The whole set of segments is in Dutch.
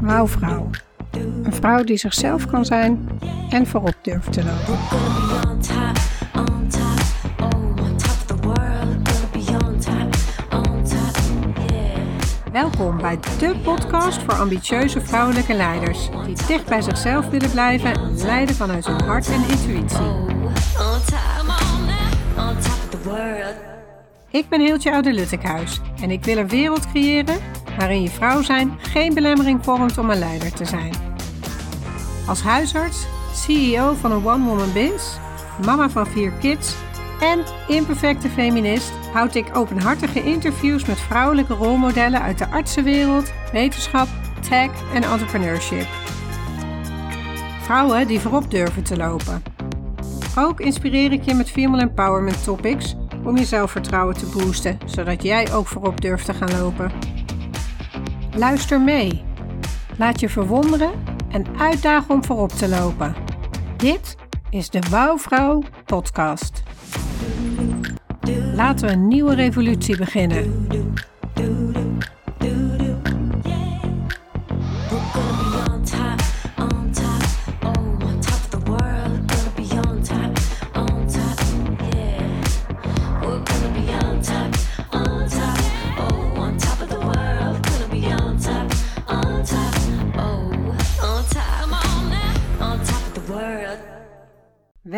Wauwvrouw. Een vrouw die zichzelf kan zijn en voorop durft te lopen. Welkom bij de podcast voor ambitieuze vrouwelijke leiders die dicht bij zichzelf willen blijven en leiden vanuit hun hart en intuïtie. Ik ben Hiltje Oude Luttekhuis en ik wil een wereld creëren waarin je vrouw zijn geen belemmering vormt om een leider te zijn. Als huisarts, CEO van een one-woman biz, mama van vier kids en imperfecte feminist houd ik openhartige interviews met vrouwelijke rolmodellen uit de artsenwereld, wetenschap, tech en entrepreneurship. Vrouwen die voorop durven te lopen. Ook inspireer ik je met female empowerment topics om je zelfvertrouwen te boosten, zodat jij ook voorop durft te gaan lopen. Luister mee. Laat je verwonderen en uitdagen om voorop te lopen. Dit is de Wouwvrouw podcast. Laten we een nieuwe revolutie beginnen.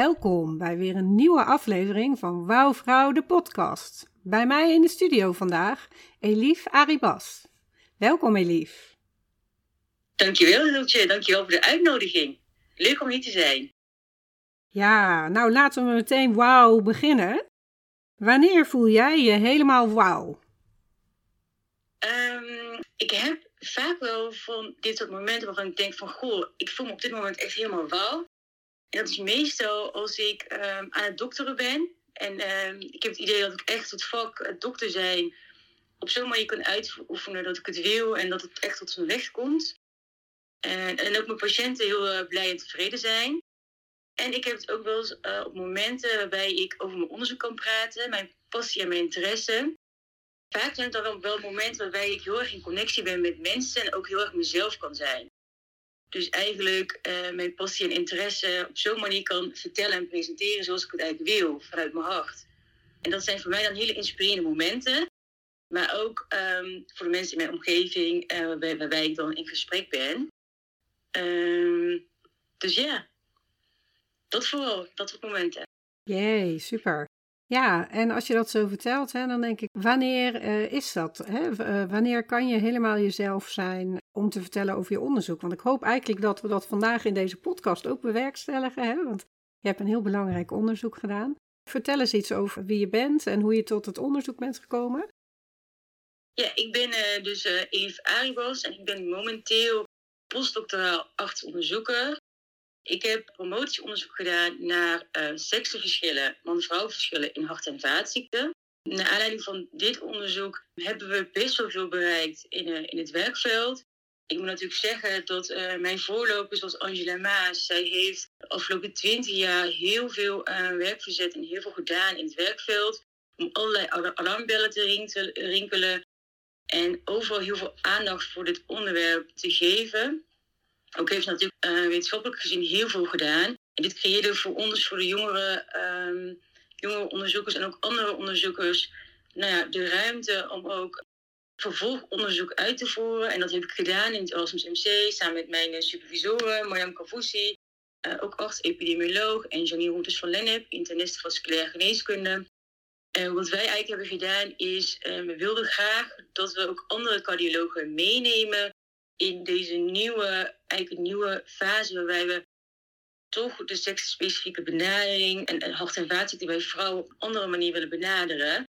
Welkom bij weer een nieuwe aflevering van Wauw Vrouw de podcast. Bij mij in de studio vandaag Elief Aribas. Welkom Elief. Dankjewel Hiltje, dankjewel voor de uitnodiging. Leuk om hier te zijn. Ja, nou laten we meteen wauw beginnen. Wanneer voel jij je helemaal wauw? Um, ik heb vaak wel van dit soort momenten waarvan ik denk van goh, ik voel me op dit moment echt helemaal wauw. En dat is meestal als ik um, aan het dokteren ben. En um, ik heb het idee dat ik echt het vak dokter zijn op zo'n manier kan uitoefenen dat ik het wil en dat het echt tot zijn recht komt. En, en ook mijn patiënten heel uh, blij en tevreden zijn. En ik heb het ook wel uh, op momenten waarbij ik over mijn onderzoek kan praten, mijn passie en mijn interesse. Vaak zijn het dan wel momenten waarbij ik heel erg in connectie ben met mensen en ook heel erg mezelf kan zijn. Dus eigenlijk uh, mijn passie en interesse op zo'n manier kan vertellen en presenteren zoals ik het eigenlijk wil, vanuit mijn hart. En dat zijn voor mij dan hele inspirerende momenten. Maar ook um, voor de mensen in mijn omgeving uh, waarbij, ik dan in gesprek ben. Um, dus ja, dat vooral, dat soort momenten. Jee, super. Ja, en als je dat zo vertelt, hè, dan denk ik, wanneer uh, is dat? Hè? Uh, wanneer kan je helemaal jezelf zijn om te vertellen over je onderzoek? Want ik hoop eigenlijk dat we dat vandaag in deze podcast ook bewerkstelligen, hè? want je hebt een heel belangrijk onderzoek gedaan. Vertel eens iets over wie je bent en hoe je tot het onderzoek bent gekomen. Ja, ik ben uh, dus Eve Aribos en ik ben momenteel postdoctoraal artsonderzoeker ik heb promotieonderzoek gedaan naar uh, seksenverschillen, man-vrouw verschillen in hart- en vaatziekten. Naar aanleiding van dit onderzoek hebben we best wel veel bereikt in, uh, in het werkveld. Ik moet natuurlijk zeggen dat uh, mijn voorloper, zoals Angela Maas, zij heeft de afgelopen twintig jaar heel veel werk verzet en heel veel gedaan in het werkveld. Om allerlei alarmbellen te rinkelen en overal heel veel aandacht voor dit onderwerp te geven. Ook heeft natuurlijk uh, wetenschappelijk gezien heel veel gedaan. En dit creëerde voor ons, voor de jongere, um, jongere onderzoekers en ook andere onderzoekers, nou ja, de ruimte om ook vervolgonderzoek uit te voeren. En dat heb ik gedaan in het Erasmus MC samen met mijn supervisoren, Marjam Kavousi, uh, ook arts-epidemioloog en Janine Roeters van Lennep, internist vasculaire geneeskunde. En wat wij eigenlijk hebben gedaan is, we wilden graag dat we ook andere cardiologen meenemen in deze nieuwe, eigenlijk nieuwe fase waarbij we toch de seksspecifieke benadering en, hart- en vaatziekten bij vrouwen op een andere manier willen benaderen.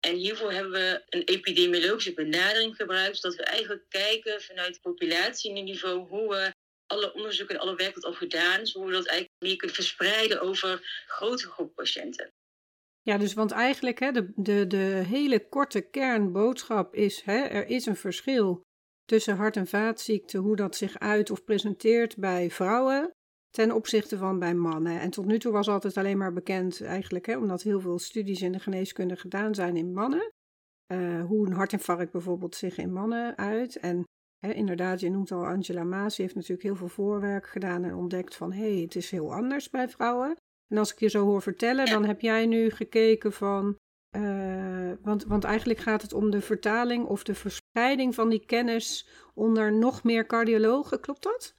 En hiervoor hebben we een epidemiologische benadering gebruikt, zodat we eigenlijk kijken vanuit populatieniveau hoe we alle onderzoeken en alle werk wat al gedaan is, hoe we dat eigenlijk meer kunnen verspreiden over grote groepen patiënten. Ja, dus want eigenlijk hè, de, de, de hele korte kernboodschap is, hè, er is een verschil tussen hart- en vaatziekten, hoe dat zich uit of presenteert bij vrouwen ten opzichte van bij mannen. En tot nu toe was altijd alleen maar bekend eigenlijk, hè, omdat heel veel studies in de geneeskunde gedaan zijn in mannen. uh, hoe een hartinfarct bijvoorbeeld zich in mannen uit. En hè, inderdaad, je noemt al Angela Maas, die heeft natuurlijk heel veel voorwerk gedaan en ontdekt van hé, hey, het is heel anders bij vrouwen. En als ik je zo hoor vertellen, dan heb jij nu gekeken van. Uh, want, want eigenlijk gaat het om de vertaling of de verspreiding van die kennis onder nog meer cardiologen, klopt dat?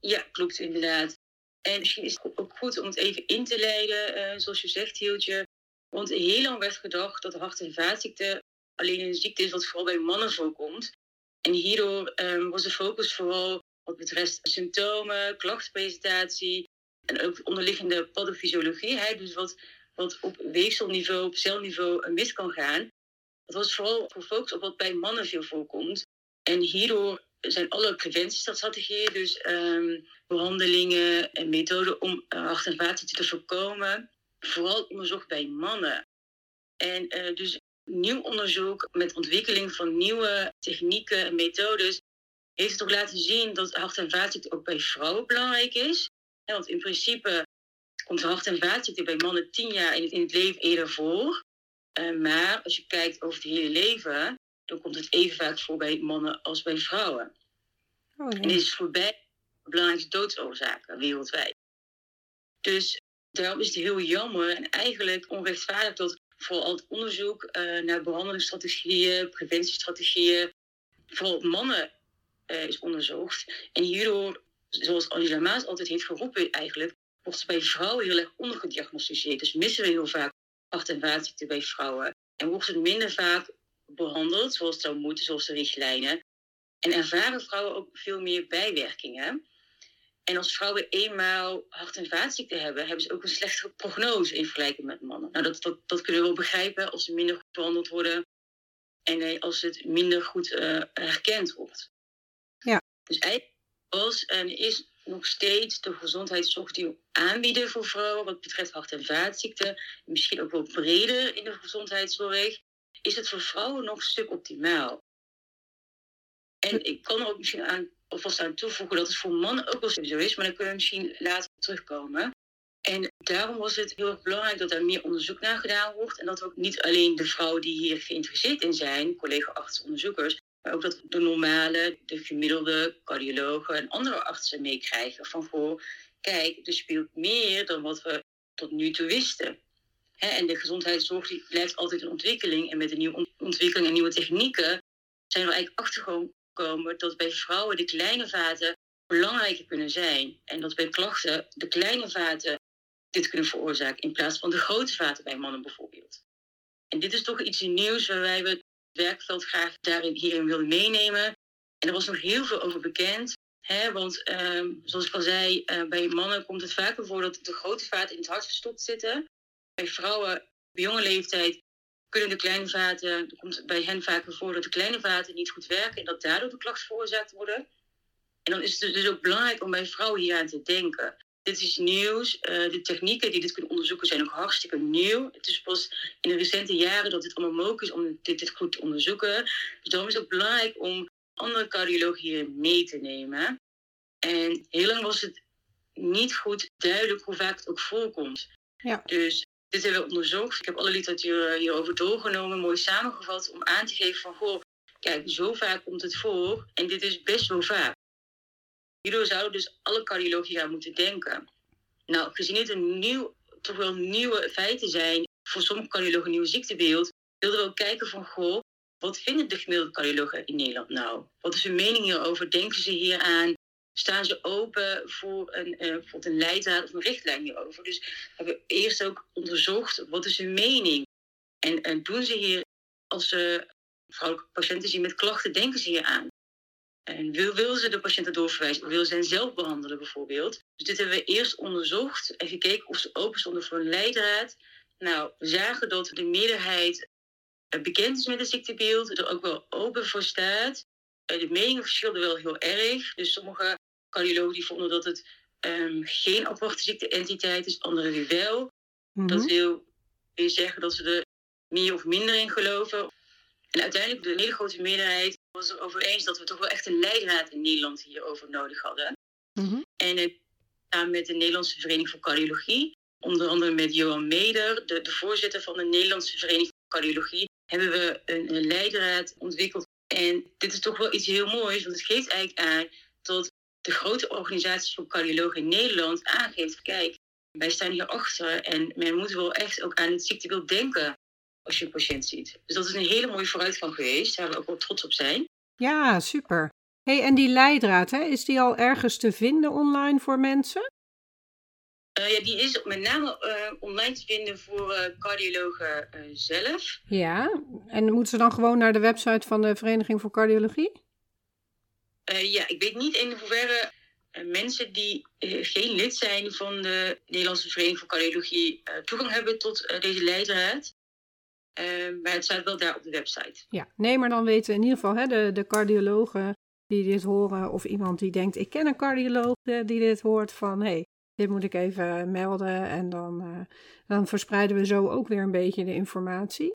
Ja, klopt inderdaad. En misschien is het ook goed om het even in te leiden, uh, zoals je zegt, Hieltje. Want heel lang werd gedacht dat hart- en vaatziekte alleen een ziekte is wat vooral bij mannen voorkomt. En hierdoor um, was de focus vooral wat betreft symptomen, klachtenpresentatie en ook onderliggende pathofysiologie. Hè, dus wat, wat op weefselniveau, op celniveau mis kan gaan. Dat was vooral gefocust op wat bij mannen veel voorkomt. En hierdoor zijn alle preventiestrategieën, dus um, behandelingen en methoden om en vaatziekten te voorkomen, vooral onderzocht bij mannen. En uh, dus nieuw onderzoek met ontwikkeling van nieuwe technieken en methodes heeft toch laten zien dat hart- en vaatziekten ook bij vrouwen belangrijk is. Want in principe komt hart- en vaatziekten bij mannen tien jaar het, in het leven eerder voor. Uh, maar als je kijkt over het hele leven, dan komt het even vaak voor bij mannen als bij vrouwen. Oh, ja. En dit is voorbij de belangrijkste doodsoorzaken wereldwijd. Dus daarom is het heel jammer en eigenlijk onrechtvaardig dat vooral het onderzoek uh, naar behandelingsstrategieën, preventiestrategieën, vooral op mannen uh, is onderzocht. En hierdoor, zoals Angela Maas altijd heeft geroepen eigenlijk, wordt het bij vrouwen heel erg ondergediagnosticeerd. Dus missen we heel vaak hart- en vaatziekten bij vrouwen. En wordt het minder vaak behandeld zoals het zou moeten, zoals de richtlijnen. En ervaren vrouwen ook veel meer bijwerkingen. En als vrouwen eenmaal hart- en vaatziekten hebben, hebben ze ook een slechtere prognose in vergelijking met mannen. Nou, dat, dat, dat kunnen we wel begrijpen als ze minder goed behandeld worden en als het minder goed uh, herkend wordt. Ja. Dus eigenlijk was en is nog steeds de gezondheidszorg die we aanbieden voor vrouwen wat betreft hart- en vaatziekten, misschien ook wel breder in de gezondheidszorg, is het voor vrouwen nog een stuk optimaal. En ik kan er ook misschien aan, alvast aan toevoegen dat het voor mannen ook wel zo is, maar dan kunnen we misschien later terugkomen. En daarom was het heel erg belangrijk dat er meer onderzoek naar gedaan wordt. En dat ook niet alleen de vrouwen die hier geïnteresseerd in zijn, collega-artsen, onderzoekers, ook dat de normale, de gemiddelde cardiologen en andere artsen meekrijgen. Van goh, kijk, er speelt meer dan wat we tot nu toe wisten. En de gezondheidszorg die blijft altijd een ontwikkeling. En met de nieuwe ontwikkeling en nieuwe technieken zijn we eigenlijk achtergekomen dat bij vrouwen de kleine vaten belangrijker kunnen zijn. En dat bij klachten de kleine vaten dit kunnen veroorzaken in plaats van de grote vaten bij mannen bijvoorbeeld. En dit is toch iets nieuws waarbij we werkveld graag daarin hierin wilden meenemen. En er was nog heel veel over bekend. Hè, want uh, zoals ik al zei, uh, bij mannen komt het vaker voor dat de grote vaten in het hart verstopt zitten. Bij vrouwen op jonge leeftijd kunnen de kleine vaten, komt bij hen vaker voor dat de kleine vaten niet goed werken en dat daardoor de klachten veroorzaakt worden. En dan is het dus ook belangrijk om bij vrouwen hier aan te denken. Dit is nieuws. Uh, de technieken die dit kunnen onderzoeken zijn ook hartstikke nieuw. Het is pas in de recente jaren dat het allemaal mogelijk is om dit, dit goed te onderzoeken. Dus daarom is het ook belangrijk om andere cardiologen hier mee te nemen. En heel lang was het niet goed duidelijk hoe vaak het ook voorkomt. Ja. Dus dit hebben we onderzocht. Ik heb alle literatuur hierover doorgenomen, mooi samengevat, om aan te geven van, goh, kijk, zo vaak komt het voor en dit is best wel vaak. Hierdoor zouden dus alle cardiologen hier aan moeten denken. Nou, gezien dit een nieuw, toch wel nieuwe feiten zijn, voor sommige cardiologen een nieuw ziektebeeld, wilden we ook kijken van, goh, wat vinden de gemiddelde cardiologen in Nederland nou? Wat is hun mening hierover? Denken ze hier aan? Staan ze open voor een, bijvoorbeeld een leidraad of een richtlijn hierover? Dus we hebben eerst ook onderzocht, wat is hun mening? En, en doen ze hier, als ze vrouwelijke patiënten zien met klachten, denken ze hier aan? En wil, wil ze de patiënten doorverwijzen? Of wil ze hen zelf behandelen bijvoorbeeld? Dus dit hebben we eerst onderzocht en gekeken of ze open stonden voor een leidraad. Nou, we zagen dat de meerderheid bekend is met het ziektebeeld, er ook wel open voor staat. De meningen verschilden wel heel erg. Dus sommige cardiologen die vonden dat het um, geen aparte ziekteentiteit is, anderen weer wel. Mm-hmm. Dat wil weer zeggen dat ze er meer of minder in geloven. En uiteindelijk, de hele grote meerderheid was er over eens dat we toch wel echt een leidraad in Nederland hierover nodig hadden. Mm-hmm. En uh, samen met de Nederlandse Vereniging voor Cardiologie, onder andere met Johan Meder, de, de voorzitter van de Nederlandse Vereniging voor Cardiologie, hebben we een, een leidraad ontwikkeld. En dit is toch wel iets heel moois, want het geeft eigenlijk aan dat de grote organisatie voor cardiologen in Nederland aangeeft: kijk, wij staan hier achter en men moet wel echt ook aan het ziektebeeld denken als je een patiënt ziet. Dus dat is een hele mooie vooruitgang geweest, waar we ook wel trots op zijn. Ja, super. Hey, en die leidraad, hè, is die al ergens te vinden online voor mensen? Uh, ja, die is met name uh, online te vinden voor uh, cardiologen zelf. Ja, en moeten ze dan gewoon naar de website van de Vereniging voor Cardiologie? ja, ik weet niet in hoeverre mensen die geen lid zijn van de Nederlandse Vereniging voor Cardiologie toegang hebben tot deze leidraad. Maar het staat wel daar op de website. Ja, nee, maar dan weten in ieder geval hè, de, de cardiologen die dit horen, of iemand die denkt: ik ken een cardioloog die dit hoort, van hé, hey, dit moet ik even melden. En dan, uh, dan verspreiden we zo ook weer een beetje de informatie.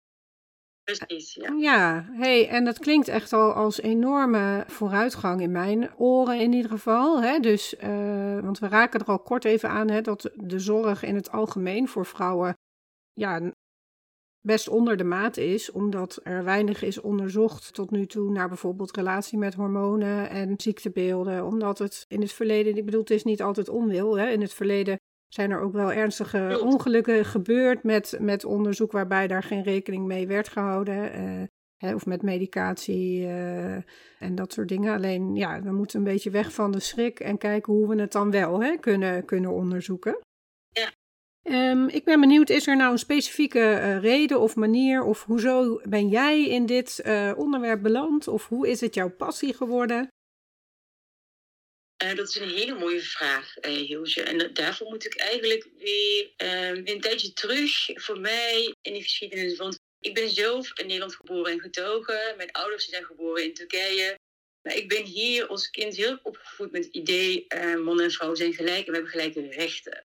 Precies, ja. Ja, hey, en dat klinkt echt al als enorme vooruitgang in mijn oren in ieder geval. Hè? Dus, uh, want we raken er al kort even aan hè, dat de zorg in het algemeen voor vrouwen ja, best onder de maat is, omdat er weinig is onderzocht tot nu toe naar bijvoorbeeld relatie met hormonen en ziektebeelden. Omdat het in het verleden, ik bedoel, het is niet altijd onwil. Hè? In het verleden zijn er ook wel ernstige ongelukken gebeurd met, met onderzoek waarbij daar geen rekening mee werd gehouden. Uh, hè, of met medicatie uh, en dat soort dingen. Alleen ja, we moeten een beetje weg van de schrik en kijken hoe we het dan wel hè, kunnen, kunnen onderzoeken. Um, ik ben benieuwd, is er nou een specifieke uh, reden of manier of hoezo ben jij in dit uh, onderwerp beland of hoe is het jouw passie geworden? Uh, dat is een hele mooie vraag, Hilsje. En daarvoor moet ik eigenlijk weer, ehm, weer, een tijdje terug voor mij in de geschiedenis. Want ik ben zelf in Nederland geboren en getogen. Mijn ouders zijn geboren in Turkije. Maar ik ben hier als kind heel opgevoed met het idee: man en vrouw zijn gelijk en we hebben gelijke rechten.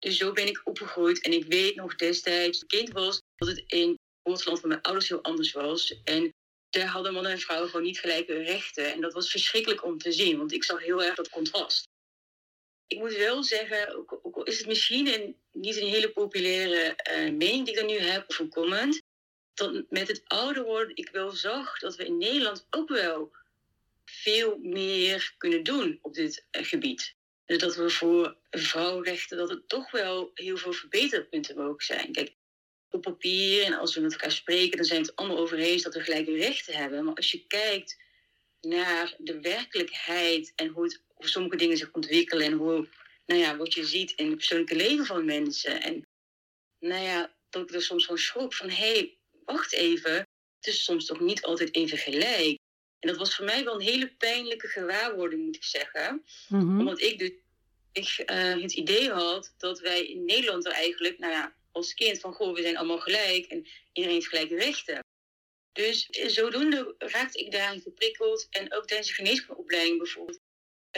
Dus zo ben ik opgegroeid. En ik weet nog destijds, kind was, dat het in geboorteland van mijn ouders heel anders was. En daar hadden mannen en vrouwen gewoon niet gelijke rechten. En dat was verschrikkelijk om te zien, want ik zag heel erg dat contrast. Ik moet wel zeggen, ook, al is het misschien niet een hele populaire uh, mening die ik dan nu heb of een comment, dat met het ouder worden ik wel zag dat we in Nederland ook wel veel meer kunnen doen op dit uh, gebied. Dat we voor vrouwenrechten dat het toch wel heel veel verbeterpunten mogen zijn. Kijk, op papier en als we met elkaar spreken, dan zijn het allemaal over eens dat we gelijke rechten hebben. Maar als je kijkt naar de werkelijkheid en hoe, het, hoe sommige dingen zich ontwikkelen en hoe, nou ja, wat je ziet in het persoonlijke leven van mensen. En nou ja, dat ik er soms van schrok van, hé, hey, wacht even, het is soms toch niet altijd even gelijk. En dat was voor mij wel een hele pijnlijke gewaarwording, moet ik zeggen. Mhm. Omdat ik dus ik, uh, het idee had dat wij in Nederland er eigenlijk, nou ja, als kind van goh, we zijn allemaal gelijk en iedereen heeft gelijke rechten. Dus zodoende raakte ik daarin geprikkeld. En ook tijdens de geneeskundeopleiding bijvoorbeeld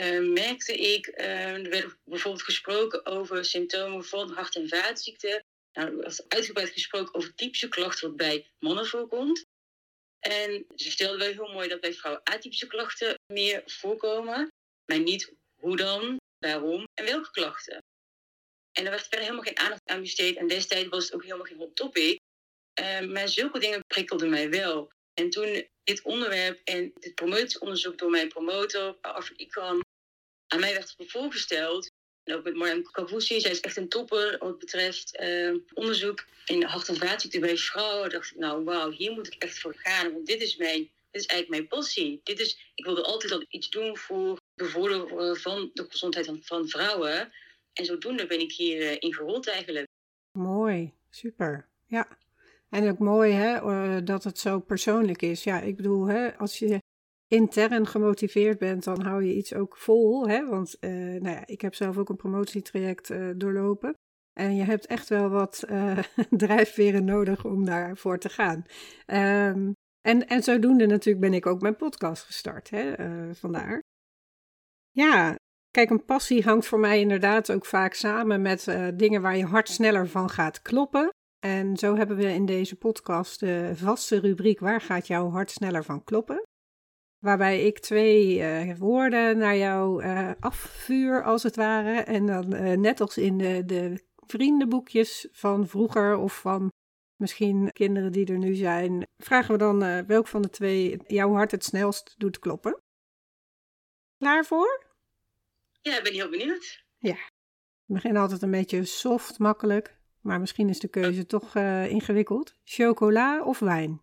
uh, merkte ik, uh, er werd bijvoorbeeld gesproken over symptomen van hart- en vaatziekten. Nou, er werd uitgebreid gesproken over typische klachten wat bij mannen voorkomt. En ze vertelden wel heel mooi dat bij vrouwen atypische klachten meer voorkomen. Maar niet hoe dan, waarom en welke klachten. En er werd verder helemaal geen aandacht aan besteed. En destijds was het ook helemaal geen hot topic. Uh, maar zulke dingen prikkelden mij wel. En toen dit onderwerp en dit promotieonderzoek door mijn promotor, Ikram, aan mij werd voorgesteld. En ook met Marjan Kavusi, zij is echt een topper wat betreft uh, onderzoek in hart- en vaatziekten bij vrouwen. dacht ik, nou wauw, hier moet ik echt voor gaan. Want dit is, mijn, dit is eigenlijk mijn passie. Dit is, ik wilde altijd al iets doen voor bevorderen van de gezondheid van, vrouwen. En zodoende ben ik hier uh, in gerold eigenlijk. Mooi, super. Ja. En ook mooi hè, uh, dat het zo persoonlijk is. Ja, ik bedoel, hè, als je intern gemotiveerd bent, dan hou je iets ook vol. Hè? Want uh, nou ja, ik heb zelf ook een promotietraject uh, doorlopen. En je hebt echt wel wat uh, drijfveren nodig om daarvoor te gaan. Um, en, en zodoende natuurlijk ben ik ook mijn podcast gestart. Hè? vandaar. Ja, kijk, een passie hangt voor mij inderdaad ook vaak samen met dingen waar je hart sneller van gaat kloppen. En zo hebben we in deze podcast de vaste rubriek Waar gaat jouw hart sneller van kloppen? Waarbij ik twee uh, woorden naar jou uh, afvuur, als het ware. En dan uh, net als in de, de, vriendenboekjes van vroeger of van misschien kinderen die er nu zijn, vragen we dan welk van de twee jouw hart het snelst doet kloppen. Klaar voor? Ja, ik ben heel benieuwd. Ja, we beginnen altijd een beetje soft, makkelijk, maar misschien is de keuze toch ingewikkeld. Chocola of wijn?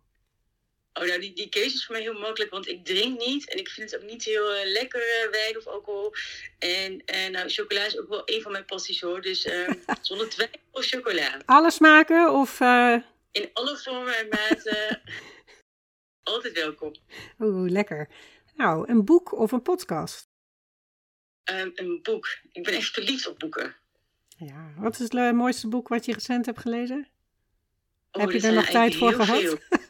Oh, nou, die, die keuze is voor mij heel makkelijk, want ik drink niet. En ik vind het ook niet heel uh, lekker, uh, wijn of alcohol. En uh, nou, chocola is ook wel een van mijn passies hoor. Dus ehm, zonder twijfel chocola. Alle smaken of... In alle vormen en maten. Altijd welkom. Oeh, lekker. Nou, een boek of een podcast? Um, een boek. Ik ben echt verliefd op boeken. Ja, wat is het mooiste boek wat je recent hebt gelezen? Oh, Heb je er nog tijd voor gehad?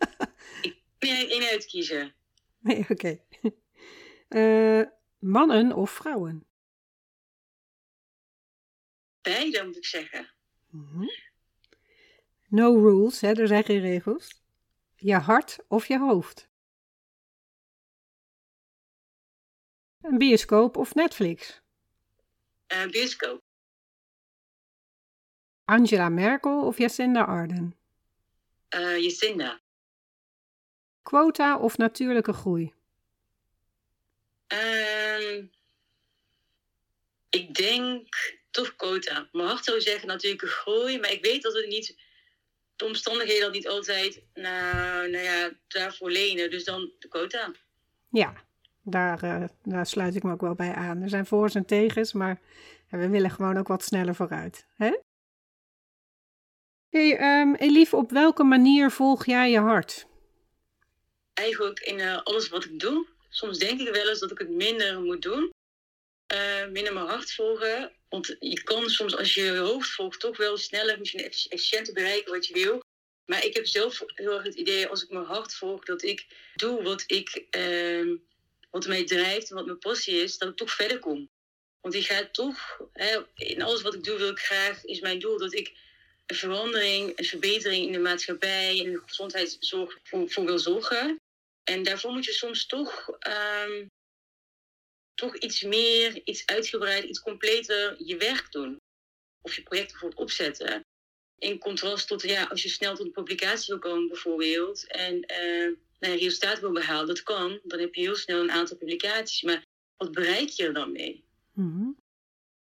Nee, één uitkiezen. Nee, oké. Okay. Uh, mannen of vrouwen? Beide, moet ik zeggen. Mm -hmm. No rules, hè? er zijn geen regels. Je hart of je hoofd? Een bioscoop of Netflix? Uh, bioscoop. Angela Merkel of Jacinda Arden? Uh, Jacinda. Quota of natuurlijke groei? Uh, ik denk toch quota. Mijn hart zou zeggen natuurlijke groei, maar ik weet dat het niet, de omstandigheden dat niet altijd nou, nou ja, daarvoor lenen. Dus dan de quota. Ja, daar, uh, daar sluit ik me ook wel bij aan. Er zijn voor's en tegens, maar we willen gewoon ook wat sneller vooruit. Hè? Hey, um, Elief, op welke manier volg jij je hart? Eigenlijk in uh, alles wat ik doe. Soms denk ik wel eens dat ik het minder moet doen. Uh, minder mijn hart volgen. Want je kan soms als je je hoofd volgt toch wel sneller, misschien efficiënter bereiken wat je wil. Maar ik heb zelf heel erg het idee, als ik mijn hart volg, dat ik doe wat, ik, uh, wat mij drijft en wat mijn passie is, dat ik toch verder kom. Want ik ga toch, hè, in alles wat ik doe, wil ik graag, is mijn doel dat ik verandering, een verbetering in de maatschappij en de gezondheidszorg voor, wil zorgen. En daarvoor moet je soms toch, um, toch iets meer, iets uitgebreid, iets completer je werk doen. Of je project bijvoorbeeld opzetten. In contrast tot, ja, als je snel tot een publicatie wil komen bijvoorbeeld. En uh, nou, resultaat wil behalen, dat kan. Dan heb je heel snel een aantal publicaties. Maar wat bereik je er dan mee? -hmm.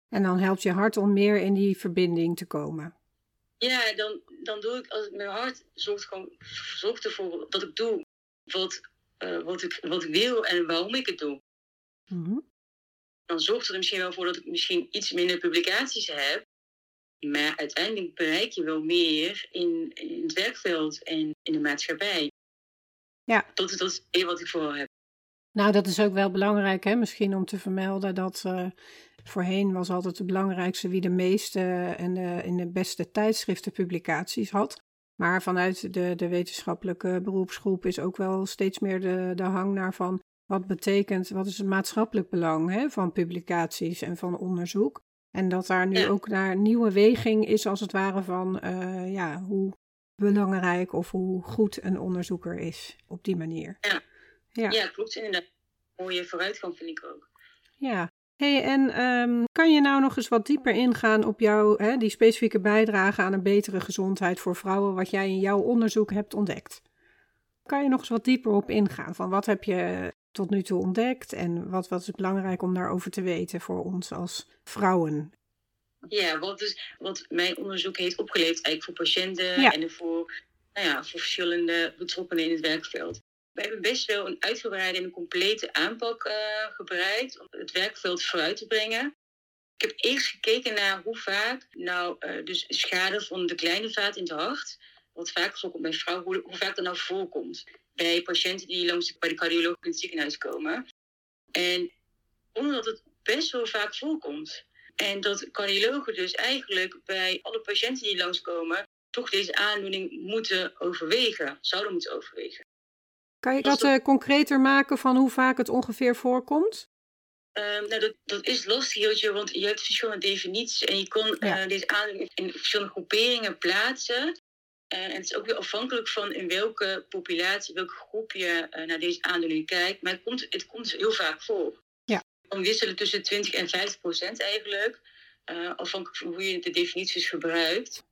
En dan helpt je hart om meer in die verbinding te komen. Ja, dan, dan doe ik, als mijn hart zorgt, gewoon, zorgt ervoor dat ik doe wat, uh, wat, ik, wat ik wil en waarom ik het doe. Mm -hmm. Dan zorgt het er misschien wel voor dat ik misschien iets minder publicaties heb. Maar uiteindelijk bereik je wel meer in, in het werkveld en in de maatschappij. Ja. Dat, dat is wat ik vooral heb. Nou, dat is ook wel belangrijk, hè? misschien om te vermelden dat uh, voorheen was altijd het belangrijkste wie de meeste en de, in de beste tijdschriftenpublicaties had. Maar vanuit de, de wetenschappelijke beroepsgroep is ook wel steeds meer de, de hang naar van wat betekent, wat is het maatschappelijk belang hè, van publicaties en van onderzoek. En dat daar nu Ja. ook naar nieuwe weging is, als het ware, van eh, ja, hoe belangrijk of hoe goed een onderzoeker is op die manier. Ja. Ja. Ja, klopt inderdaad. Mooie vooruitgang vind ik ook. Ja. Hey, en ehm, kan je nou nog eens wat dieper ingaan op jouw, hè, die specifieke bijdrage aan een betere gezondheid voor vrouwen, wat jij in jouw onderzoek hebt ontdekt? Kan je nog eens wat dieper op ingaan? Van wat heb je tot nu toe ontdekt en wat, wat is belangrijk om daarover te weten voor ons als vrouwen? Ja, wat, dus, wat mijn onderzoek heeft opgeleverd eigenlijk voor patiënten Ja. en voor, nou ja, voor verschillende betrokkenen in het werkveld. We hebben best wel een uitgebreide en complete aanpak eh, gebruikt om het werkveld vooruit te brengen. Ik heb eerst gekeken naar hoe vaak nou eh, dus schade van de kleine vaat in het hart, wat vaak voorkomt bij vrouwen, hoe, hoe vaak dat nou voorkomt bij patiënten die langs de, bij de cardioloog in het ziekenhuis komen. En omdat het best wel vaak voorkomt. En dat cardiologen dus eigenlijk bij alle patiënten die langskomen, toch deze aandoening moeten overwegen, zouden moeten overwegen. Kan je Dat eh, concreter maken van hoe vaak het ongeveer voorkomt? Ehm, nou, dat, dat is lastig, want je hebt verschillende definities en je Ja. eh, deze aandoening in verschillende groeperingen plaatsen. En het is ook weer afhankelijk van in welke populatie, welke groep je eh, naar deze aandoening kijkt. Maar het komt, het komt heel vaak voor. Ja. Kan wisselen tussen 20 en 50 procent eigenlijk. afhankelijk van hoe je de definities gebruikt.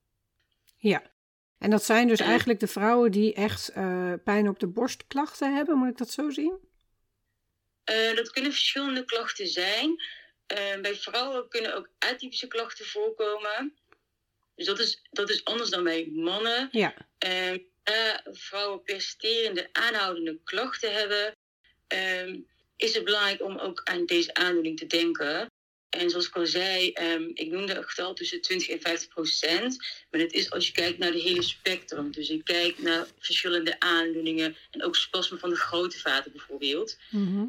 Ja. En dat zijn dus eigenlijk de vrouwen die echt eh, pijn op de borst klachten hebben, moet ik dat zo zien? Eh, dat kunnen verschillende klachten zijn. Eh, bij vrouwen kunnen ook atypische klachten voorkomen. Dus dat is, dat is anders dan bij mannen. Ja. Ehm, vrouwen persisterende aanhoudende klachten hebben, ehm, is het belangrijk om ook aan deze aandoening te denken. En zoals ik al zei, ehm, ik noemde een getal tussen 20 en 50 procent. Maar het is als je kijkt naar de hele spectrum. Dus je kijkt naar verschillende aandoeningen en ook spasmen van de grote vaten bijvoorbeeld. Mhm.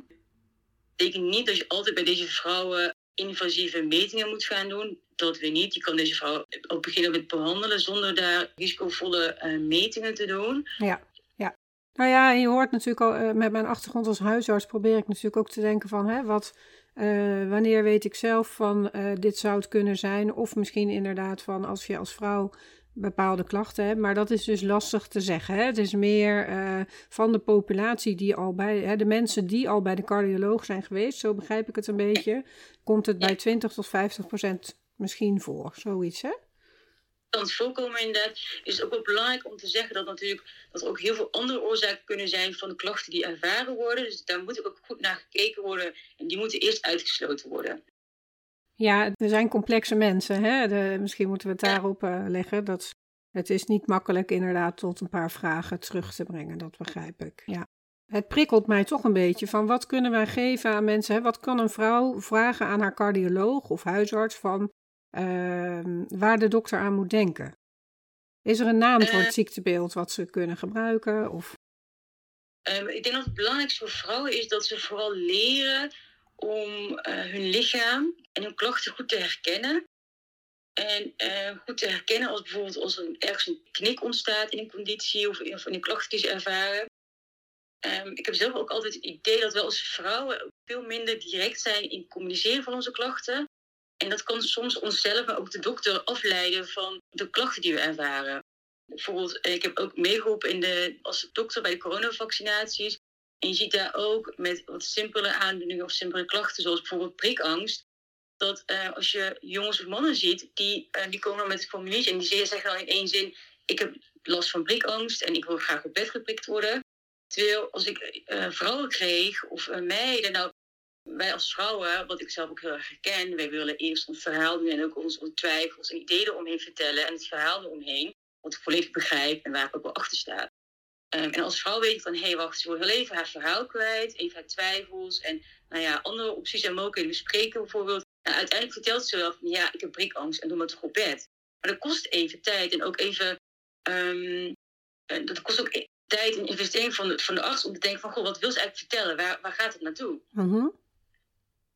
betekent niet dat je altijd bij deze vrouwen invasieve metingen moet gaan doen. Dat weer niet. Je kan deze vrouw ook beginnen met behandelen zonder daar risicovolle eh, metingen te doen. Ja, ja. Nou ja, je hoort natuurlijk al, eh, met mijn achtergrond als huisarts probeer ik natuurlijk ook te denken van, hè, wat, eh, wanneer weet ik zelf van eh, dit zou het kunnen zijn? Of misschien inderdaad van als je als vrouw bepaalde klachten hebt. Maar dat is dus lastig te zeggen. Hè? Het is meer eh, van de populatie die al bij, hè, de mensen die al bij de cardioloog zijn geweest, zo begrijp ik het een beetje, komt het bij 20 tot 50 procent misschien voor. Zoiets, hè? Het voorkomen inderdaad. Is het ook wel belangrijk om te zeggen dat natuurlijk dat er ook heel veel andere oorzaken kunnen zijn van de klachten die ervaren worden. Dus daar moet ook goed naar gekeken worden en die moeten eerst uitgesloten worden. Ja, er zijn complexe mensen. Hè? De, misschien moeten we het daarop eh, leggen. Dat het is niet makkelijk inderdaad tot een paar vragen terug te brengen. Dat begrijp ik. Ja. Het prikkelt mij toch een beetje van wat kunnen wij geven aan mensen? Hè? Wat kan een vrouw vragen aan haar cardioloog of huisarts van waar de dokter aan moet denken? Is er een naam voor Eh. het ziektebeeld wat ze kunnen gebruiken? Of... Ehm, ik denk dat het belangrijkste voor vrouwen is dat ze vooral leren om eh, hun lichaam en hun klachten goed te herkennen. En eh, goed te herkennen als bijvoorbeeld als er ergens een knik ontstaat in een conditie of in, of in een klacht die ze ervaren. Ehm, ik heb zelf ook altijd het idee dat we als vrouwen veel minder direct zijn in communiceren van onze klachten. En dat kan soms onszelf, maar ook de dokter afleiden van de klachten die we ervaren. Bijvoorbeeld, eh, ik heb ook meegeholpen in de, als dokter bij de coronavaccinaties. En je ziet daar ook met wat simpele aandoeningen of simpele klachten, zoals bijvoorbeeld prikangst. Dat eh, als je jongens of mannen ziet, die, eh, die komen dan met het formuliertje en die zeggen dan in één zin: Ik heb last van prikangst en ik wil graag op bed geprikt worden. Terwijl als ik vrouwen kreeg of meiden, nou, wij als vrouwen, wat ik zelf ook heel erg herken, wij willen eerst ons verhaal doen en ook onze twijfels en ideeën eromheen vertellen en het verhaal eromheen, wat ik volledig begrijp en waar ik ook achter sta. Ehm, en als vrouw weet ik van, hé, hey, wacht, ze wil heel even haar verhaal kwijt, even haar twijfels en nou ja, andere opties en mogelijkheden bespreken bijvoorbeeld. En uiteindelijk vertelt ze wel van, ja, ik heb prikangst en doe maar toch op bed. Maar dat kost even tijd en ook even, ehm, eh, dat kost ook e- tijd en investering van de, van de arts om te denken van, goh, wat wil ze eigenlijk vertellen? Waar, waar gaat het naartoe? Mhm.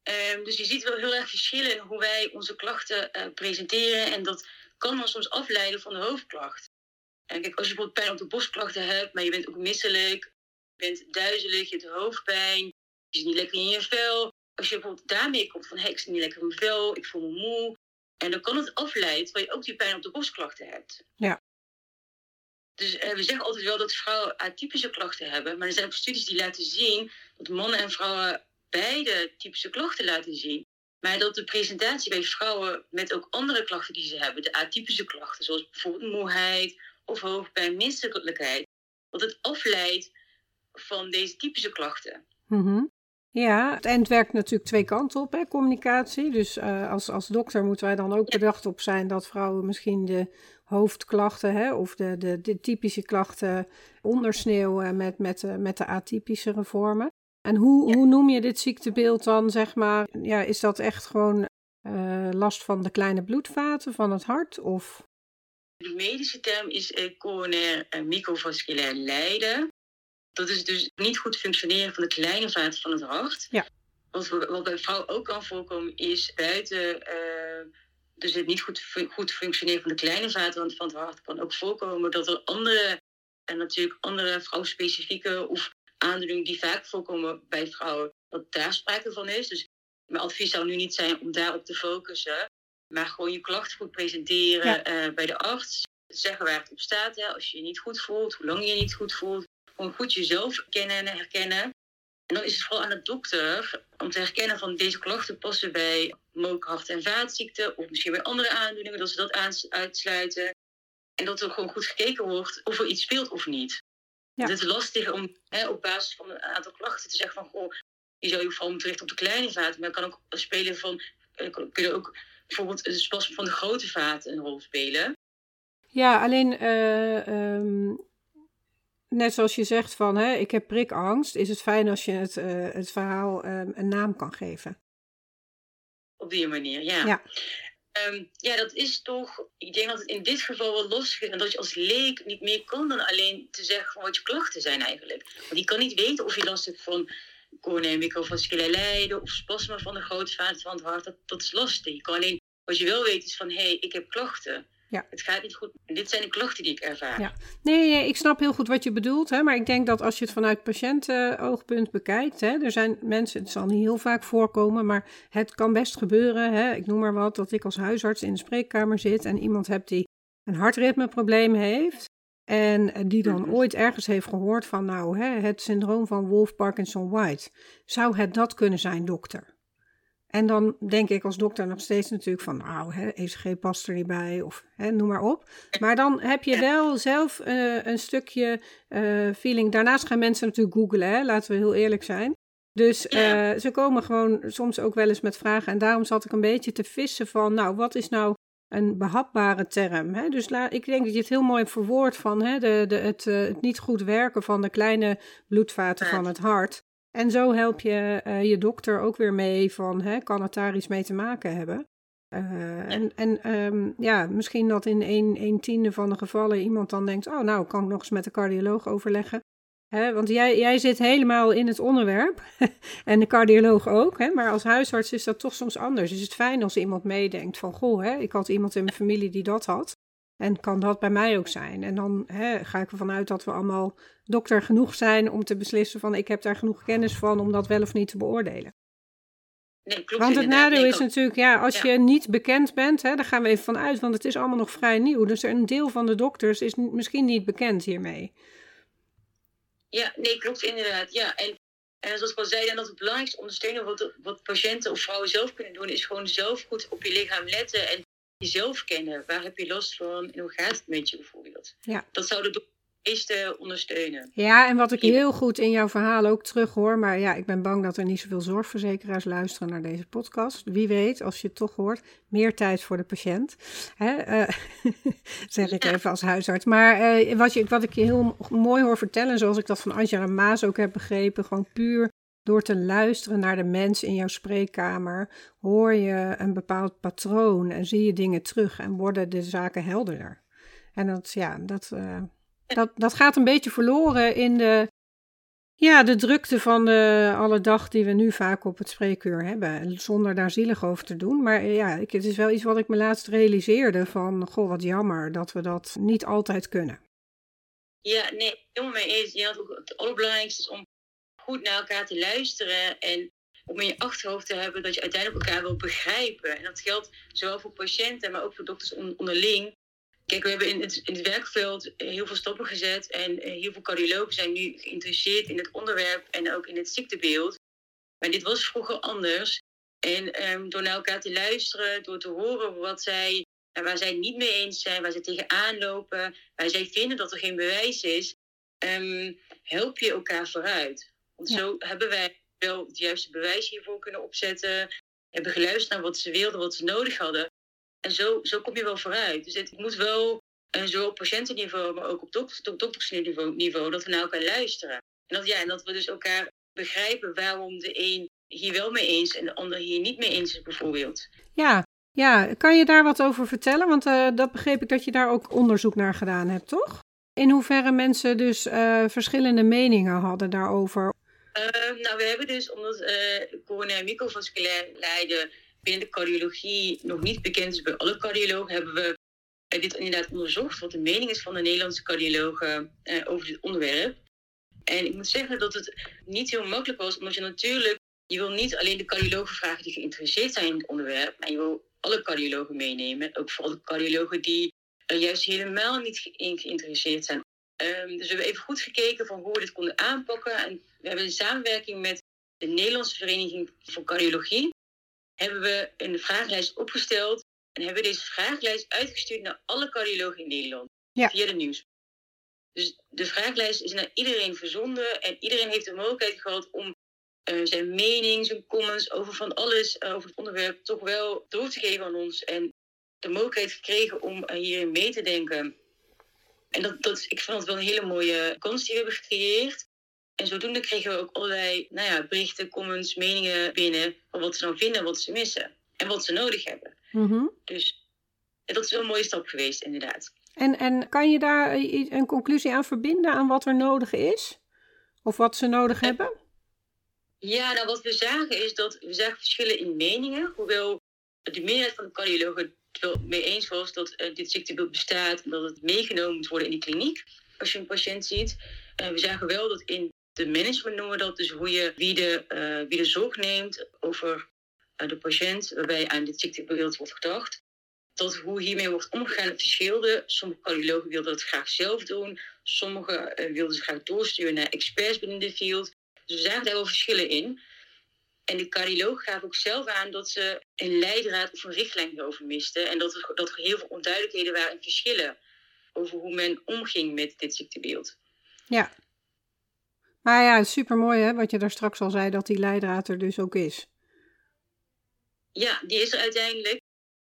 Ehm, dus je ziet wel heel erg verschillen in hoe wij onze klachten eh, presenteren. En dat kan dan soms afleiden van de hoofdklacht. En kijk, als je bijvoorbeeld pijn op de borstklachten hebt, maar je bent ook misselijk, je bent duizelig, je hebt hoofdpijn, je zit niet lekker in je vel. Als je bijvoorbeeld daarmee komt van, hé, ik zit niet lekker in mijn vel, ik voel me moe. En dan kan het afleiden, terwijl je ook die pijn op de borstklachten hebt. Ja. Dus eh, we zeggen altijd wel dat vrouwen atypische klachten hebben. Maar er zijn ook studies die laten zien dat mannen en vrouwen beide typische klachten laten zien. Maar dat de presentatie bij vrouwen met ook andere klachten die ze hebben, de atypische klachten, zoals bijvoorbeeld moeheid of hoofdpijn, misselijkheid, dat het afleidt van deze typische klachten. Mhm. Ja, en het werkt natuurlijk twee kanten op, hè, communicatie. Dus eh, als, als dokter moeten wij dan ook bedacht op zijn dat vrouwen misschien de hoofdklachten hè, of de, de, de typische klachten ondersneeuwen met, met, de, met de atypischere vormen. En hoe, Ja. hoe noem je dit ziektebeeld dan, zeg maar? Ja, is dat echt gewoon eh, last van de kleine bloedvaten van het hart? Of De medische term is eh, coronair eh, microvasculair lijden. Dat is dus niet goed functioneren van de kleine vaten van het hart. Ja. Wat, wat bij vrouwen ook kan voorkomen is buiten, dus het niet goed, fun- goed functioneren van de kleine vaten van het hart kan ook voorkomen dat er andere, en natuurlijk andere vrouwspecifieke of aandoeningen die vaak voorkomen bij vrouwen, dat daar sprake van is. Dus mijn advies zou nu niet zijn om daarop te focussen, maar gewoon je klacht goed presenteren Ja. eh, bij de arts. Zeggen waar het op staat, hè, als je je niet goed voelt, hoe lang je je niet goed voelt. Gewoon goed jezelf kennen en herkennen. En dan is het vooral aan de dokter om te herkennen van deze klachten passen bij mogelijk hart- en vaatziekten of misschien bij andere aandoeningen, dat ze dat uitsluiten. En dat er gewoon goed gekeken wordt of er iets speelt of niet. Ja. Het is lastig om hè, op basis van een aantal klachten te zeggen van... Goh, je zou je vooral moeten richten op de kleine vaten. Maar kan ook spelen van... Eh, kunnen ook bijvoorbeeld de spasme van de grote vaten een rol spelen. Ja, alleen uh, um, net zoals je zegt van hè, ik heb prikangst, is het fijn als je het, uh, het verhaal um, een naam kan geven. Op die manier, ja. Ja. Um, ja, dat is toch. Ik denk dat het in dit geval wel lastig is. En dat je als leek niet meer kan dan alleen te zeggen van wat je klachten zijn eigenlijk. Want je kan niet weten of je last hebt van coronaire microvasculair lijden of spasma van de grote vaten van het hart. Dat, dat is lastig. Je kan alleen, wat je wel weet is van hé, hey, ik heb klachten. Ja. Het gaat niet goed. En dit zijn de klachten die ik ervaar. Ja. Nee, ik snap heel goed wat je bedoelt. Hè, maar ik denk dat als je het vanuit patiëntenoogpunt bekijkt. Hè, er zijn mensen, het zal niet heel vaak voorkomen. Maar het kan best gebeuren. Hè, ik noem maar wat. Dat ik als huisarts in de spreekkamer zit. En iemand heb die een hartritmeprobleem heeft. En die dan mhm. ooit ergens heeft gehoord van, nou, hè, het syndroom van Wolf-Parkinson-White. Zou het dat kunnen zijn, dokter? En dan denk ik als dokter nog steeds natuurlijk van, nou, hè, ECG past er niet bij, of hè, noem maar op. Maar dan heb je wel zelf uh, een stukje uh, feeling. Daarnaast gaan mensen natuurlijk googlen, hè, laten we heel eerlijk zijn. Dus uh, ze komen gewoon soms ook wel eens met vragen. En daarom zat ik een beetje te vissen van, nou, wat is nou een behapbare term? Hè? Dus la, ik denk dat je het heel mooi verwoord van hè, de, de, het, het niet goed werken van de kleine bloedvaten van het hart. En zo help je uh, je dokter ook weer mee van, hè, kan het daar iets mee te maken hebben? Uh, en en um, ja, misschien dat in een, een tiende van de gevallen iemand dan denkt, oh nou, kan ik nog eens met de cardioloog overleggen. Hè, want jij, jij zit helemaal in het onderwerp en de cardioloog ook. Hè, maar als huisarts is dat toch soms anders. Dus het is fijn als iemand meedenkt van, goh, hè, ik had iemand in mijn familie die dat had. En kan dat bij mij ook zijn? En dan hè, ga ik ervan uit dat we allemaal dokter genoeg zijn om te beslissen van ik heb daar genoeg kennis van om dat wel of niet te beoordelen. Nee, klopt want het nadeel is natuurlijk, ja, als je niet bekend bent, hè, daar gaan we even van uit, want het is allemaal nog vrij nieuw. Dus een deel van de dokters is misschien niet bekend hiermee. Ja, nee, klopt inderdaad. Ja, en, en zoals ik al zei, dan dat het belangrijkste ondersteunen wat, wat patiënten of vrouwen zelf kunnen doen, is gewoon zelf goed op je lichaam letten en jezelf kennen. Waar heb je last van en hoe gaat het met je bijvoorbeeld? Ja. Dat zou de meeste ondersteunen. Ja, en wat ik heel goed in jouw verhaal ook terug hoor, maar ja, ik ben bang dat er niet zoveel zorgverzekeraars luisteren naar deze podcast. Wie weet, als je het toch hoort, meer tijd voor de patiënt. Hè? Uh, zeg ik even als huisarts. Maar uh, wat, je, wat ik je heel mooi hoor vertellen, zoals ik dat van Angela Maas ook heb begrepen, gewoon puur door te luisteren naar de mens in jouw spreekkamer, hoor je een bepaald patroon en zie je dingen terug en worden de zaken helderder. En dat, ja, dat, uh, dat, dat gaat een beetje verloren in de, ja, de drukte van de alle dag die we nu vaak op het spreekuur hebben. Zonder daar zielig over te doen. Maar ja, ik, het is wel iets wat ik me laatst realiseerde van, goh, wat jammer dat we dat niet altijd kunnen. Ja, nee, helemaal mee eens. Ja, het allerbelangrijkste is om goed naar elkaar te luisteren en om in je achterhoofd te hebben dat je uiteindelijk elkaar wil begrijpen. En dat geldt zowel voor patiënten, maar ook voor dokters onderling. Kijk, we hebben in het, werkveld heel veel stappen gezet en eh, heel veel cardiologen zijn nu geïnteresseerd in het onderwerp en ook in het ziektebeeld. Maar dit was vroeger anders. En um, door naar elkaar te luisteren, door te horen wat zij, waar zij niet mee eens zijn, waar ze tegenaan lopen, waar zij vinden dat er geen bewijs is, um, help je elkaar vooruit. Want zo hebben wij wel het juiste bewijs hiervoor kunnen opzetten. Hebben geluisterd naar wat ze wilden, wat ze nodig hadden. En zo, zo kom je wel vooruit. Dus het moet wel, en zo op patiëntenniveau, maar ook op doktersniveau, niveau, dat we naar elkaar luisteren. En dat, ja, en dat we dus elkaar begrijpen waarom de een hier wel mee eens en de ander hier niet mee eens is, bijvoorbeeld. Ja, ja. kan je daar wat over vertellen? Want uh, dat begreep ik dat je daar ook onderzoek naar gedaan hebt, toch? In hoeverre mensen dus uh, verschillende meningen hadden daarover. Uh, nou, we hebben dus, omdat uh, coronair microvasculair lijden binnen de cardiologie nog niet bekend is bij alle cardiologen, hebben we dit inderdaad onderzocht, wat de mening is van de Nederlandse cardiologen uh, over dit onderwerp. En ik moet zeggen dat het niet heel makkelijk was, omdat je natuurlijk, je wil niet alleen de cardiologen vragen die geïnteresseerd zijn in het onderwerp, maar je wil alle cardiologen meenemen, ook vooral de cardiologen die juist helemaal niet in geïnteresseerd zijn. Um, dus we hebben even goed gekeken van hoe we dit konden aanpakken. En we hebben in samenwerking met de Nederlandse Vereniging voor Cardiologie hebben we een vragenlijst opgesteld en hebben we deze vragenlijst uitgestuurd naar alle cardiologen in Nederland. via de nieuws. Dus de vraaglijst is naar iedereen verzonden en iedereen heeft de mogelijkheid gehad om uh, zijn mening, zijn comments over van alles, uh, over het onderwerp, toch wel door te geven aan ons. En de mogelijkheid gekregen om uh, hierin mee te denken. En dat, dat, ik vond het wel een hele mooie kans die we hebben gecreëerd. En zodoende kregen we ook allerlei nou ja, berichten, comments, meningen binnen. Van wat ze nou vinden, wat ze missen. En wat ze nodig hebben. Mm-hmm. Dus dat is wel een mooie stap geweest, inderdaad. En, en kan je daar een conclusie aan verbinden aan wat er nodig is? Of wat ze nodig hebben? Ja, nou wat we zagen is dat we zagen verschillen in meningen. Hoewel de meerderheid van de cardiologen het wel mee eens was dat uh, dit ziektebeeld bestaat en dat het meegenomen moet worden in de kliniek als je een patiënt ziet. Uh, we zagen wel dat in de management noemen we dat, dus hoe je wie de, uh, wie de zorg neemt over de patiënt, waarbij aan dit ziektebeeld wordt gedacht. Dat hoe hiermee wordt omgegaan verschilde. Sommige cardiologen wilden het graag zelf doen. Sommigen wilden ze graag doorsturen naar experts binnen de field. Dus we zagen daar wel verschillen in. En de cardioloog gaf ook zelf aan dat ze een leidraad of een richtlijn hierover misten. En dat er, dat er heel veel onduidelijkheden waren en verschillen over hoe men omging met dit ziektebeeld. Ja. Maar ja, super mooi hè, wat je daar straks al zei, dat die leidraad er dus ook is. Ja, die is er uiteindelijk.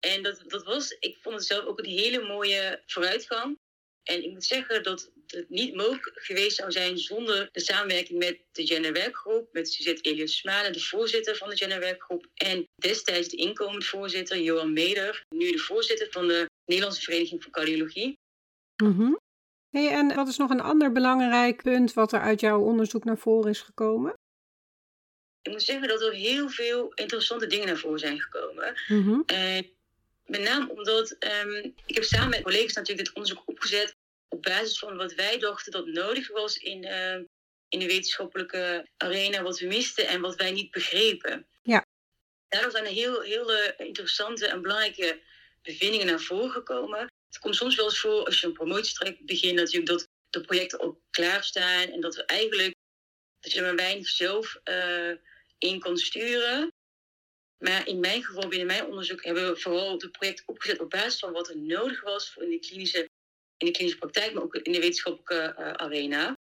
En dat, dat was, ik vond het zelf ook een hele mooie vooruitgang. En ik moet zeggen dat het niet mogelijk geweest zou zijn zonder de samenwerking met de genderwerkgroep, met Suzette Elias Smalen, de voorzitter van de genderwerkgroep, en destijds de inkomend voorzitter, Johan Meder, nu de voorzitter van de Nederlandse Vereniging voor Cardiologie. Mm hey, en wat is nog een ander belangrijk punt wat er uit jouw onderzoek naar voren is gekomen? Ik moet zeggen dat er heel veel interessante dingen naar voren zijn gekomen. Mm En met name omdat um, ik heb samen met collega's natuurlijk dit onderzoek opgezet op basis van wat wij dachten dat nodig was in, uh, in de wetenschappelijke arena, wat we misten en wat wij niet begrepen. Ja. Daardoor zijn er heel, heel uh, interessante en belangrijke bevindingen naar voren gekomen. Het komt soms wel eens voor als je een promotietraject begint, natuurlijk dat de projecten ook klaarstaan en dat we eigenlijk dat je er maar weinig zelf uh, in kan sturen. Maar in mijn geval, binnen mijn onderzoek, hebben we vooral het project opgezet op basis van wat er nodig was in de klinische, in de klinische praktijk, maar ook in de wetenschappelijke uh, arena.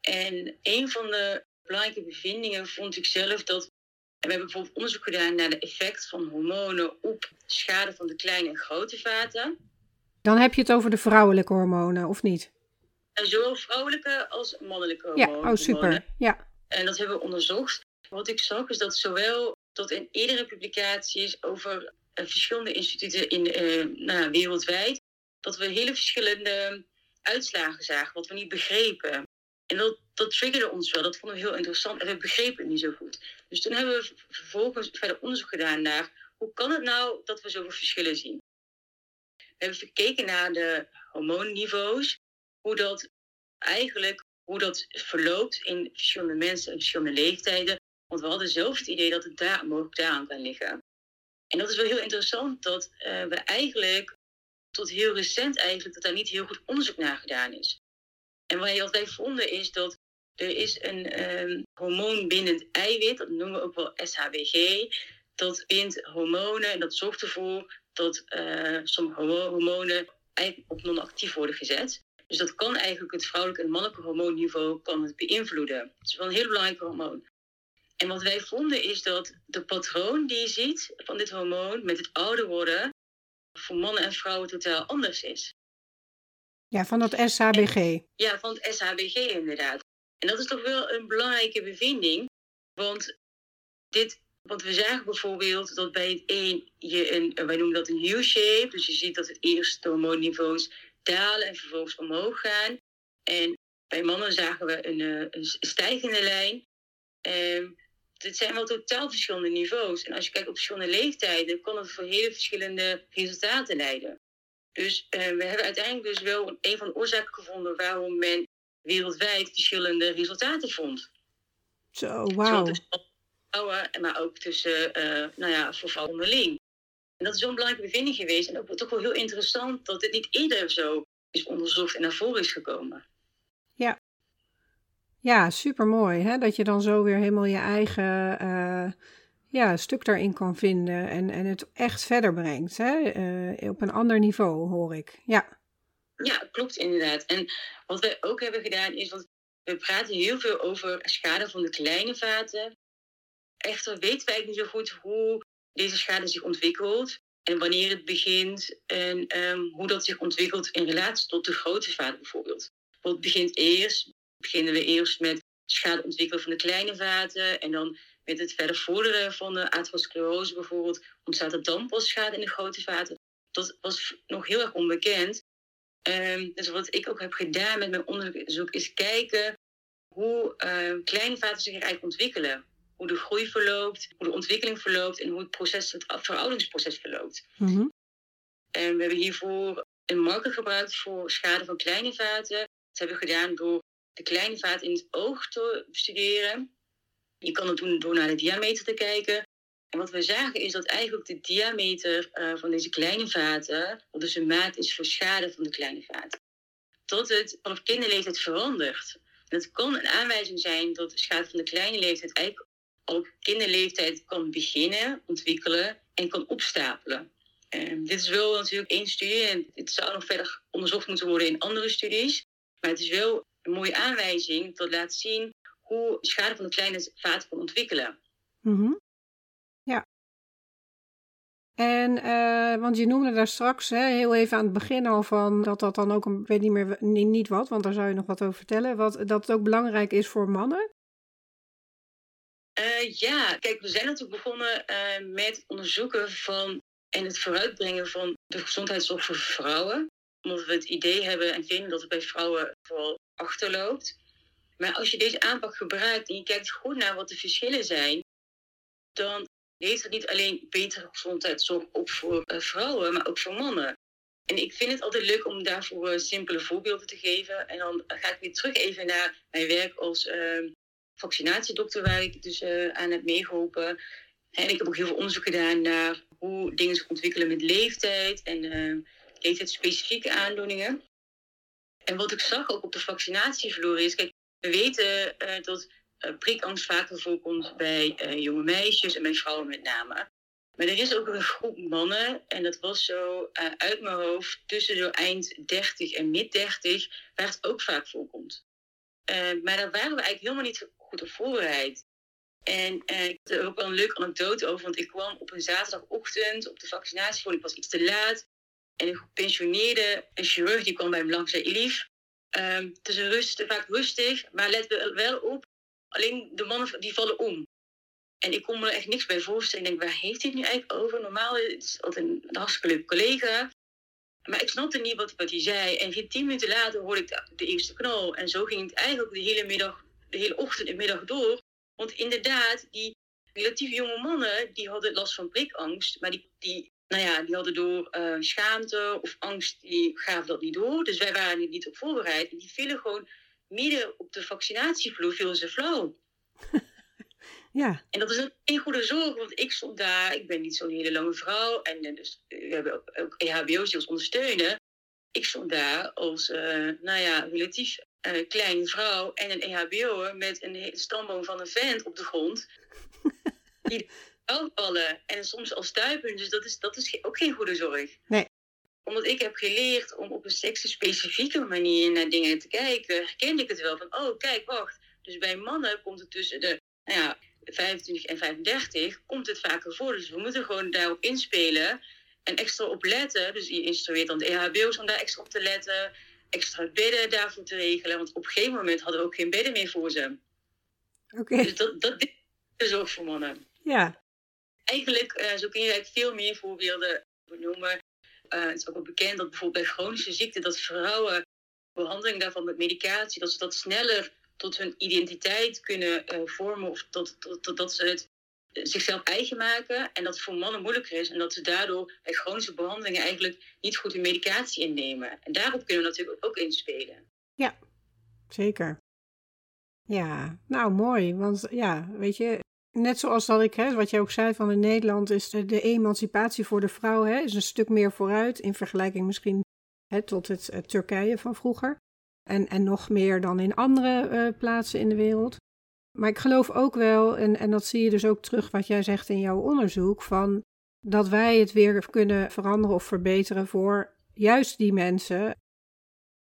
En een van de belangrijke bevindingen vond ik zelf dat. We hebben bijvoorbeeld onderzoek gedaan naar de effect van hormonen op schade van de kleine en grote vaten. Dan heb je het over de vrouwelijke hormonen, of niet? En zowel vrouwelijke als mannelijke hormonen. Ja, oh super. Ja. En dat hebben we onderzocht. Wat ik zag is dat zowel tot in eerdere publicaties over uh, verschillende instituten in, uh, nou, wereldwijd, dat we hele verschillende uitslagen zagen, wat we niet begrepen. En dat, dat triggerde ons wel, dat vonden we heel interessant en we begrepen het niet zo goed. Dus toen hebben we vervolgens verder onderzoek gedaan naar hoe kan het nou dat we zoveel verschillen zien. We hebben gekeken naar de hormoonniveaus, hoe dat eigenlijk hoe dat verloopt in verschillende mensen en verschillende leeftijden. Want we hadden zelf het idee dat het daar mogelijk daaraan kan liggen. En dat is wel heel interessant dat uh, we eigenlijk tot heel recent eigenlijk dat daar niet heel goed onderzoek naar gedaan is. En wat wij vonden is dat er is een um, hormoon bindend eiwit, dat noemen we ook wel SHBG. Dat bindt hormonen en dat zorgt ervoor dat uh, sommige hormonen op non-actief worden gezet. Dus dat kan eigenlijk het vrouwelijke en mannelijke hormoonniveau kan het beïnvloeden. Het is wel een heel belangrijk hormoon. En wat wij vonden is dat de patroon die je ziet van dit hormoon met het ouder worden voor mannen en vrouwen totaal anders is. Ja, van dat SHBG. En, ja, van het SHBG inderdaad. En dat is toch wel een belangrijke bevinding, want dit, want we zagen bijvoorbeeld dat bij het een je een, wij noemen dat een U-shape, dus je ziet dat het eerste hormoonniveaus dalen en vervolgens omhoog gaan. En bij mannen zagen we een, eh, een stijgende lijn. Um, dit zijn wel totaal verschillende niveaus. En als je kijkt op verschillende leeftijden, kan het voor hele verschillende resultaten leiden. Dus uh, we hebben uiteindelijk dus wel een van de oorzaken gevonden waarom men wereldwijd verschillende resultaten vond. Zo, wauw. Tussen vrouwen, maar ook tussen, uh, nou ja, voor vrouwen onderling. En dat is zo'n belangrijke bevinding geweest. En ook toch wel heel interessant dat dit niet eerder zo is onderzocht en naar voren is gekomen. Ja, super mooi. Dat je dan zo weer helemaal je eigen uh, ja, stuk daarin kan vinden en, en het echt verder brengt. Hè? Uh, op een ander niveau, hoor ik. Ja. Ja, klopt inderdaad. En wat wij ook hebben gedaan is, want we praten heel veel over schade van de kleine vaten. Echter weten wij niet zo goed hoe deze schade zich ontwikkelt en wanneer het begint en ehm, hoe dat zich ontwikkelt in relatie tot de grote vaten bijvoorbeeld. Wat begint eerst, beginnen we eerst met schade ontwikkelen van de kleine vaten en dan met het verder vorderen van de atherosclerose bijvoorbeeld ontstaat er dan pas schade in de grote vaten. Dat was nog heel erg onbekend. Um, dus wat ik ook heb gedaan met mijn onderzoek is kijken hoe uh, kleine vaten zich eigenlijk ontwikkelen. Hoe de groei verloopt, hoe de ontwikkeling verloopt en hoe het, proces, het verouderingsproces verloopt. Mm En we hebben hiervoor een marker gebruikt voor schade van kleine vaten. Dat hebben we gedaan door de kleine vaten in het oog te bestuderen. Je kan het doen door naar de diameter te kijken. En wat we zagen is dat eigenlijk de diameter uh, van deze kleine vaten, wat dus een maat is voor schade van de kleine vaten, tot het vanaf kinderleeftijd verandert. En het kan een aanwijzing zijn dat de schade van de kleine leeftijd eigenlijk op kinderleeftijd kan beginnen, ontwikkelen en kan opstapelen. Um, dit is wel natuurlijk één studie en het zou nog verder onderzocht moeten worden in andere studies. Maar het is wel een mooie aanwijzing dat laat zien hoe schade van de kleine vaten kan ontwikkelen. Mm en, uh, want je noemde daar straks hè, heel even aan het begin al van dat dat dan ook, een, ik weet niet meer niet, niet wat, want daar zou je nog wat over vertellen, wat, dat het ook belangrijk is voor mannen. Uh, ja, kijk, we zijn natuurlijk begonnen uh, met onderzoeken van en het vooruitbrengen van de gezondheidszorg voor vrouwen. Omdat we het idee hebben en vinden dat het bij vrouwen vooral achterloopt. Maar als je deze aanpak gebruikt en je kijkt goed naar wat de verschillen zijn, dan heeft het niet alleen betere gezondheidszorg op voor uh, vrouwen, maar ook voor mannen. En ik vind het altijd leuk om daarvoor uh, simpele voorbeelden te geven. En dan ga ik weer terug even naar mijn werk als uh, vaccinatiedokter, waar ik dus uh, aan heb meegeholpen. En ik heb ook heel veel onderzoek gedaan naar hoe dingen zich ontwikkelen met leeftijd en leeftijdsspecifieke aandoeningen. En wat ik zag ook op de vaccinatievloer is, kijk, we weten dat uh, prikangst vaker voorkomt bij uh, jonge meisjes en bij vrouwen met name. Maar er is ook een groep mannen, en dat was zo uit mijn hoofd tussen zo eind 30 en mid 30, waar het ook vaak voorkomt. maar daar waren we eigenlijk helemaal niet goed op voorbereid. En ik heb er ook wel een leuke anekdote over, want ik kwam op een zaterdagochtend op de vaccinatie ik was iets te laat. En een gepensioneerde een chirurg die kwam bij me langs, zei Elief, um, het is een rust, vaak rustig, maar let wel op, Alleen de mannen die vallen om. En ik kon me er echt niks bij voorstellen. Ik denk, waar heeft hij nu eigenlijk over? Normaal is het altijd een, hartstikke leuke collega. Maar ik snapte niet wat, wat hij zei. En tien minuten later hoorde ik de, de, eerste knal. En zo ging het eigenlijk de hele middag, de hele ochtend en middag door. Want inderdaad, die relatief jonge mannen, die hadden last van prikangst. Maar die, die, nou ja, die hadden door uh, schaamte of angst, die gaven dat niet door. Dus wij waren er niet op voorbereid. En die vielen gewoon midden op de vaccinatievloer viel ze flauw. ja. En dat is een goede zorg, want ik stond daar, ik ben niet zo'n hele lange vrouw. En eh, dus, we hebben ook, ook EHBO's die ons ondersteunen. Ik stond daar als, uh, nou ja, relatief uh, kleine vrouw en een EHBO met een stamboom van een vent op de grond. die vallen en soms al stuipen. Dus dat is, dat is ook geen goede zorg. Nee omdat ik heb geleerd om op een seksspecifieke manier naar dingen te kijken, herkende ik het wel van, oh kijk, wacht. Dus bij mannen komt het tussen de nou ja, 25 en 35 komt het vaker voor. Dus we moeten gewoon daarop inspelen en extra op letten. Dus je instrueert dan de EHBO's om daar extra op te letten, extra bedden daarvoor te regelen. Want op een gegeven moment hadden we ook geen bedden meer voor ze. Oké. Dus dat, dat is de zorg voor mannen. Ja. Eigenlijk, uh, zo kun je veel meer voorbeelden benoemen. Uh, het is ook wel bekend dat bijvoorbeeld bij chronische ziekten dat vrouwen behandeling daarvan met medicatie, dat ze dat sneller tot hun identiteit kunnen uh, vormen of tot, tot, dat ze het eh, zichzelf eigen maken en dat het voor mannen moeilijker is en dat ze daardoor bij chronische behandelingen eigenlijk niet goed hun medicatie innemen. En daarop kunnen we natuurlijk ook inspelen. Ja, zeker. Ja, nou mooi, want ja, weet je, Net zoals dat ik, hè, wat jij ook zei, van in Nederland is de, emancipatie voor de vrouw hè, is een stuk meer vooruit in vergelijking misschien hè, tot het uh, Turkije van vroeger. En, en nog meer dan in andere uh, plaatsen in de wereld. Maar ik geloof ook wel, en, en dat zie je dus ook terug wat jij zegt in jouw onderzoek, van dat wij het weer kunnen veranderen of verbeteren voor juist die mensen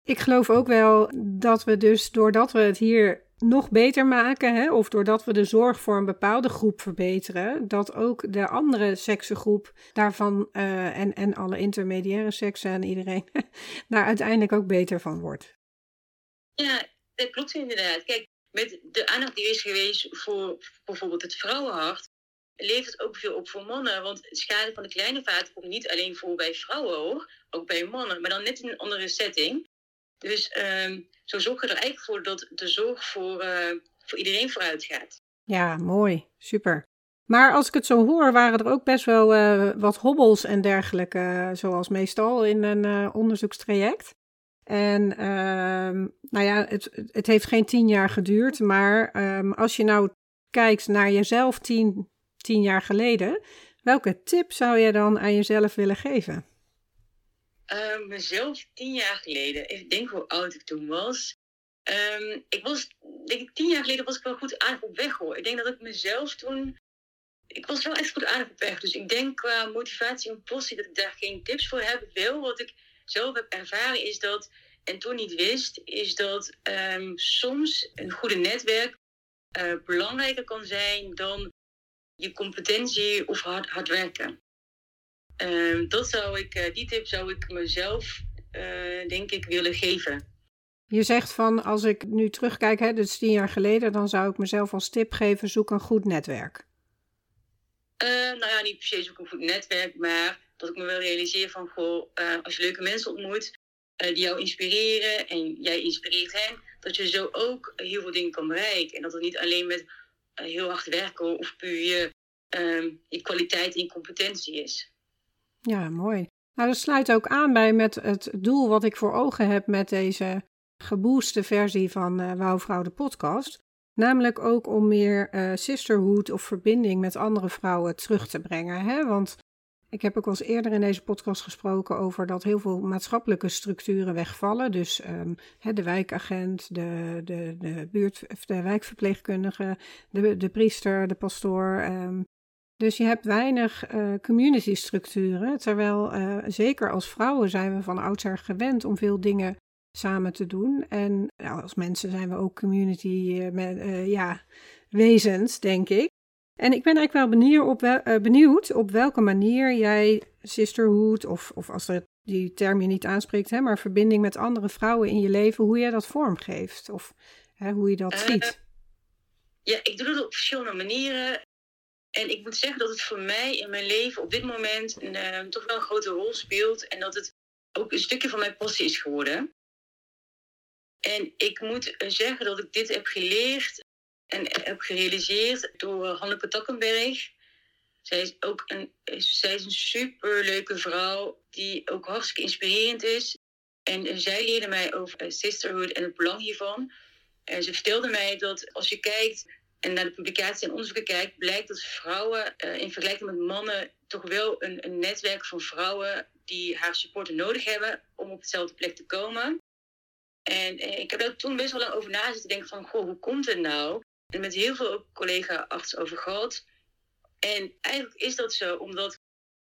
Ik geloof ook wel dat we dus, doordat we het hier nog beter maken, hè, of doordat we de zorg voor een bepaalde groep verbeteren, dat ook de andere seksengroep daarvan uh, en, en alle intermediaire seksen en iedereen daar uiteindelijk ook beter van wordt. Ja, dat klopt inderdaad. Kijk, met de aandacht die is geweest voor bijvoorbeeld het vrouwenhart, levert het ook veel op voor mannen. Want schade van de kleine vaten komt niet alleen voor bij vrouwen hoor, ook bij mannen, maar dan net in een andere setting. Dus um, zo zorgen we er eigenlijk voor dat de zorg voor, uh, voor iedereen vooruit gaat. Ja, mooi. Super. Maar als ik het zo hoor, waren er ook best wel uh, wat hobbels en dergelijke, zoals meestal in een uh, onderzoekstraject. En uh, nou ja, het, het heeft geen tien jaar geduurd, maar um, als je nou kijkt naar jezelf tien, tien jaar geleden, welke tip zou je dan aan jezelf willen geven? Uh, mezelf tien jaar geleden. Even denken hoe oud ik toen was. Um, ik was, denk ik, tien jaar geleden was ik wel goed aardig op weg hoor. Ik denk dat ik mezelf toen. Ik was wel echt goed aardig op weg. Dus ik denk qua motivatie en passie dat ik daar geen tips voor heb. Wel wat ik zelf heb ervaren is dat, en toen niet wist, is dat um, soms een goede netwerk uh, belangrijker kan zijn dan je competentie of hard, hard werken. Uh, dat zou ik, uh, die tip zou ik mezelf, uh, denk ik, willen geven. Je zegt van, als ik nu terugkijk, hè, is tien jaar geleden, dan zou ik mezelf als tip geven, zoek een goed netwerk. nou ja, niet per se zoek een goed netwerk, maar dat ik me wel realiseer van, goh, als je leuke mensen ontmoet, die jou inspireren en jij inspireert hen, dat je zo ook heel veel dingen kan bereiken. En dat het niet alleen met heel hard werken of puur je, ehm, je kwaliteit en competentie is. Ja, mooi. Nou, dat sluit ook aan bij met het doel wat ik voor ogen heb met deze gebooste versie van uh, Wouwvrouw de podcast. Namelijk ook om meer uh, sisterhood of verbinding met andere vrouwen terug te brengen. Hè? Want ik heb ook al eens eerder in deze podcast gesproken over dat heel veel maatschappelijke structuren wegvallen. Dus um, de wijkagent, de, de, de, buurt, de wijkverpleegkundige, de, de priester, de pastoor. Um, dus je hebt weinig uh, community structuren. Terwijl uh, zeker als vrouwen zijn we van oudsher gewend om veel dingen samen te doen. En nou, als mensen zijn we ook community uh, met, ja, wezens, denk ik. En ik ben eigenlijk wel benieuwd op, wel, benieuwd op welke manier jij sisterhood, of, of als dat die term je niet aanspreekt, hè, maar verbinding met andere vrouwen in je leven, hoe jij dat vormgeeft. Of hè, hoe je dat ziet. Ja, ik doe dat op verschillende manieren. En ik moet zeggen dat het voor mij in mijn leven op dit moment een, uh, toch wel een grote rol speelt. En dat het ook een stukje van mijn passie is geworden. En ik moet eh, zeggen dat ik dit heb geleerd en heb gerealiseerd door Hanneke Takkenberg. Zij is ook een, zij is een superleuke vrouw die ook hartstikke inspirerend is. En zij leerde mij over eh, sisterhood en het belang hiervan. En ze vertelde mij dat als je kijkt en naar de publicaties en onderzoeken kijkt, blijkt dat vrouwen uh, in vergelijking met mannen toch wel een, een, netwerk van vrouwen die haar supporten nodig hebben om op dezelfde plek te komen. En uh, ik heb daar toen best wel lang over na zitten denken van, goh, hoe komt het nou? En met heel veel collega-arts over gehad. En eigenlijk is dat zo, omdat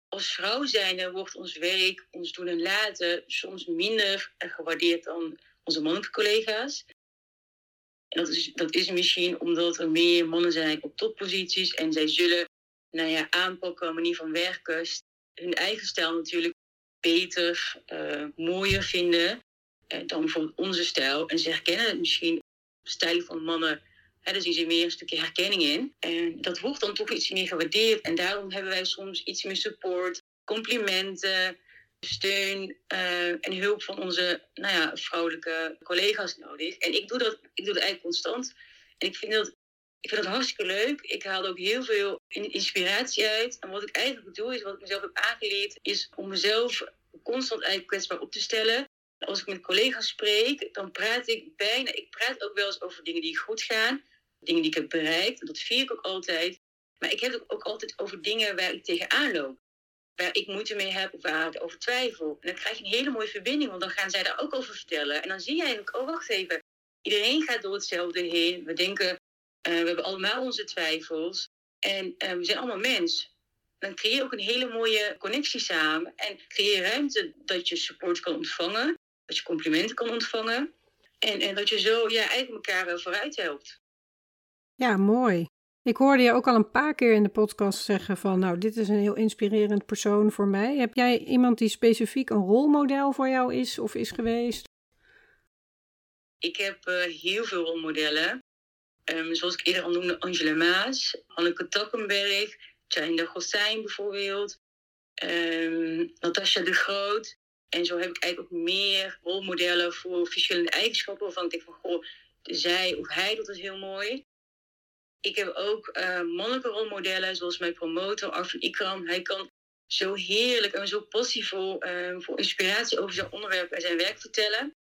als vrouw zijnde wordt ons werk, ons doen en laten soms minder gewaardeerd dan onze mannelijke collega's. Dat is, dat is misschien omdat er meer mannen zijn op topposities en zij zullen nou ja, aanpakken, manier van werken, hun eigen stijl natuurlijk beter, uh, mooier vinden uh, dan bijvoorbeeld onze stijl. En ze herkennen misschien de stijl van mannen, daar zien ze meer een stukje herkenning in. En dat wordt dan toch iets meer gewaardeerd. En daarom hebben wij soms iets meer support, complimenten, steun uh, en hulp van onze nou ja, vrouwelijke collega's nodig. En ik doe, dat, ik doe dat eigenlijk constant. En ik vind dat, ik vind dat hartstikke leuk. Ik haal er ook heel veel inspiratie uit. En wat ik eigenlijk doe, is wat ik mezelf heb aangeleerd, is om mezelf constant eigenlijk kwetsbaar op te stellen. Als ik met collega's spreek, dan praat ik bijna, ik praat ook wel eens over dingen die goed gaan, dingen die ik heb bereikt. En dat vier ik ook altijd. Maar ik heb het ook altijd over dingen waar ik tegenaan loop waar ik moeite mee heb of waar ik over twijfel. En dan krijg je een hele mooie verbinding, want dan gaan zij daar ook over vertellen. En dan zie je eigenlijk, oh wacht even, iedereen gaat door hetzelfde heen. We denken, uh, we hebben allemaal onze twijfels. En uh, we zijn allemaal mens. Dan creëer je ook een hele mooie connectie samen. En creëer ruimte dat je support kan ontvangen. Dat je complimenten kan ontvangen. En, en dat je zo ja, eigenlijk elkaar vooruit helpt. Ja, mooi. Ik hoorde je ook al een paar keer in de podcast zeggen van, nou, dit is een heel inspirerend persoon voor mij. Heb jij iemand die specifiek een rolmodel voor jou is of is geweest? Ik heb uh, heel veel rolmodellen. Um, zoals ik eerder al noemde, Angela Maas, Anneke Takkenberg, Jane Gossijn bijvoorbeeld, um, de Groot. En zo heb ik eigenlijk ook meer rolmodellen voor verschillende eigenschappen waarvan ik denk van, goh, zij of hij doet het heel mooi. Ik heb ook uh, mannelijke rolmodellen, zoals mijn promotor Arvin Ikram. Hij kan zo heerlijk en zo passievol uh, voor inspiratie over zijn onderwerp en zijn werk vertellen.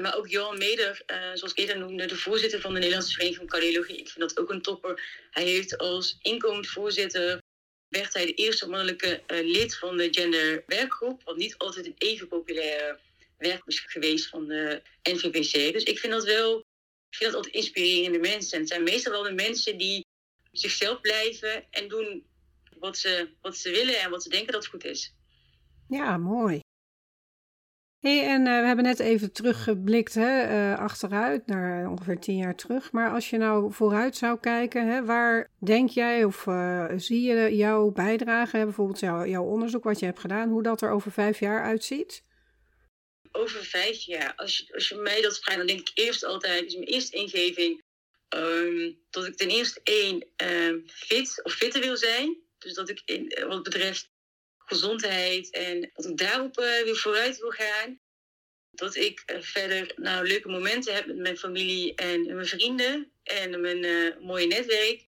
Maar ook Johan Meder, uh, zoals ik eerder noemde, de voorzitter van de Nederlandse Vereniging van Cardiologie. Ik vind dat ook een topper. Hij heeft als inkomend voorzitter, werd hij de eerste mannelijke lid van de genderwerkgroep. Wat niet altijd een even populaire werk is geweest van de NVPC. Dus ik vind dat wel vind dat altijd inspirerende mensen. En het zijn meestal wel de mensen die zichzelf blijven en doen wat ze, wat ze willen en wat ze denken dat goed is. Ja, mooi. Hey, en uh, we hebben net even teruggeblikt hè, uh, achteruit, naar ongeveer tien jaar terug. Maar als je nou vooruit zou kijken, hè, waar denk jij of uh, zie je jouw bijdrage, hè, bijvoorbeeld jou, jouw onderzoek wat je hebt gedaan, hoe dat er over vijf jaar uitziet? Over vijf jaar, als je, als je mij dat vraagt, dan denk ik eerst altijd, is mijn eerste ingeving, um, dat ik ten eerste één um, fit of fitter wil zijn. Dus dat ik in, eh, wat betreft gezondheid en dat ik daarop uh, weer vooruit wil gaan. Dat ik uh, verder nou, leuke momenten heb met mijn familie en mijn vrienden en mijn mooie netwerk.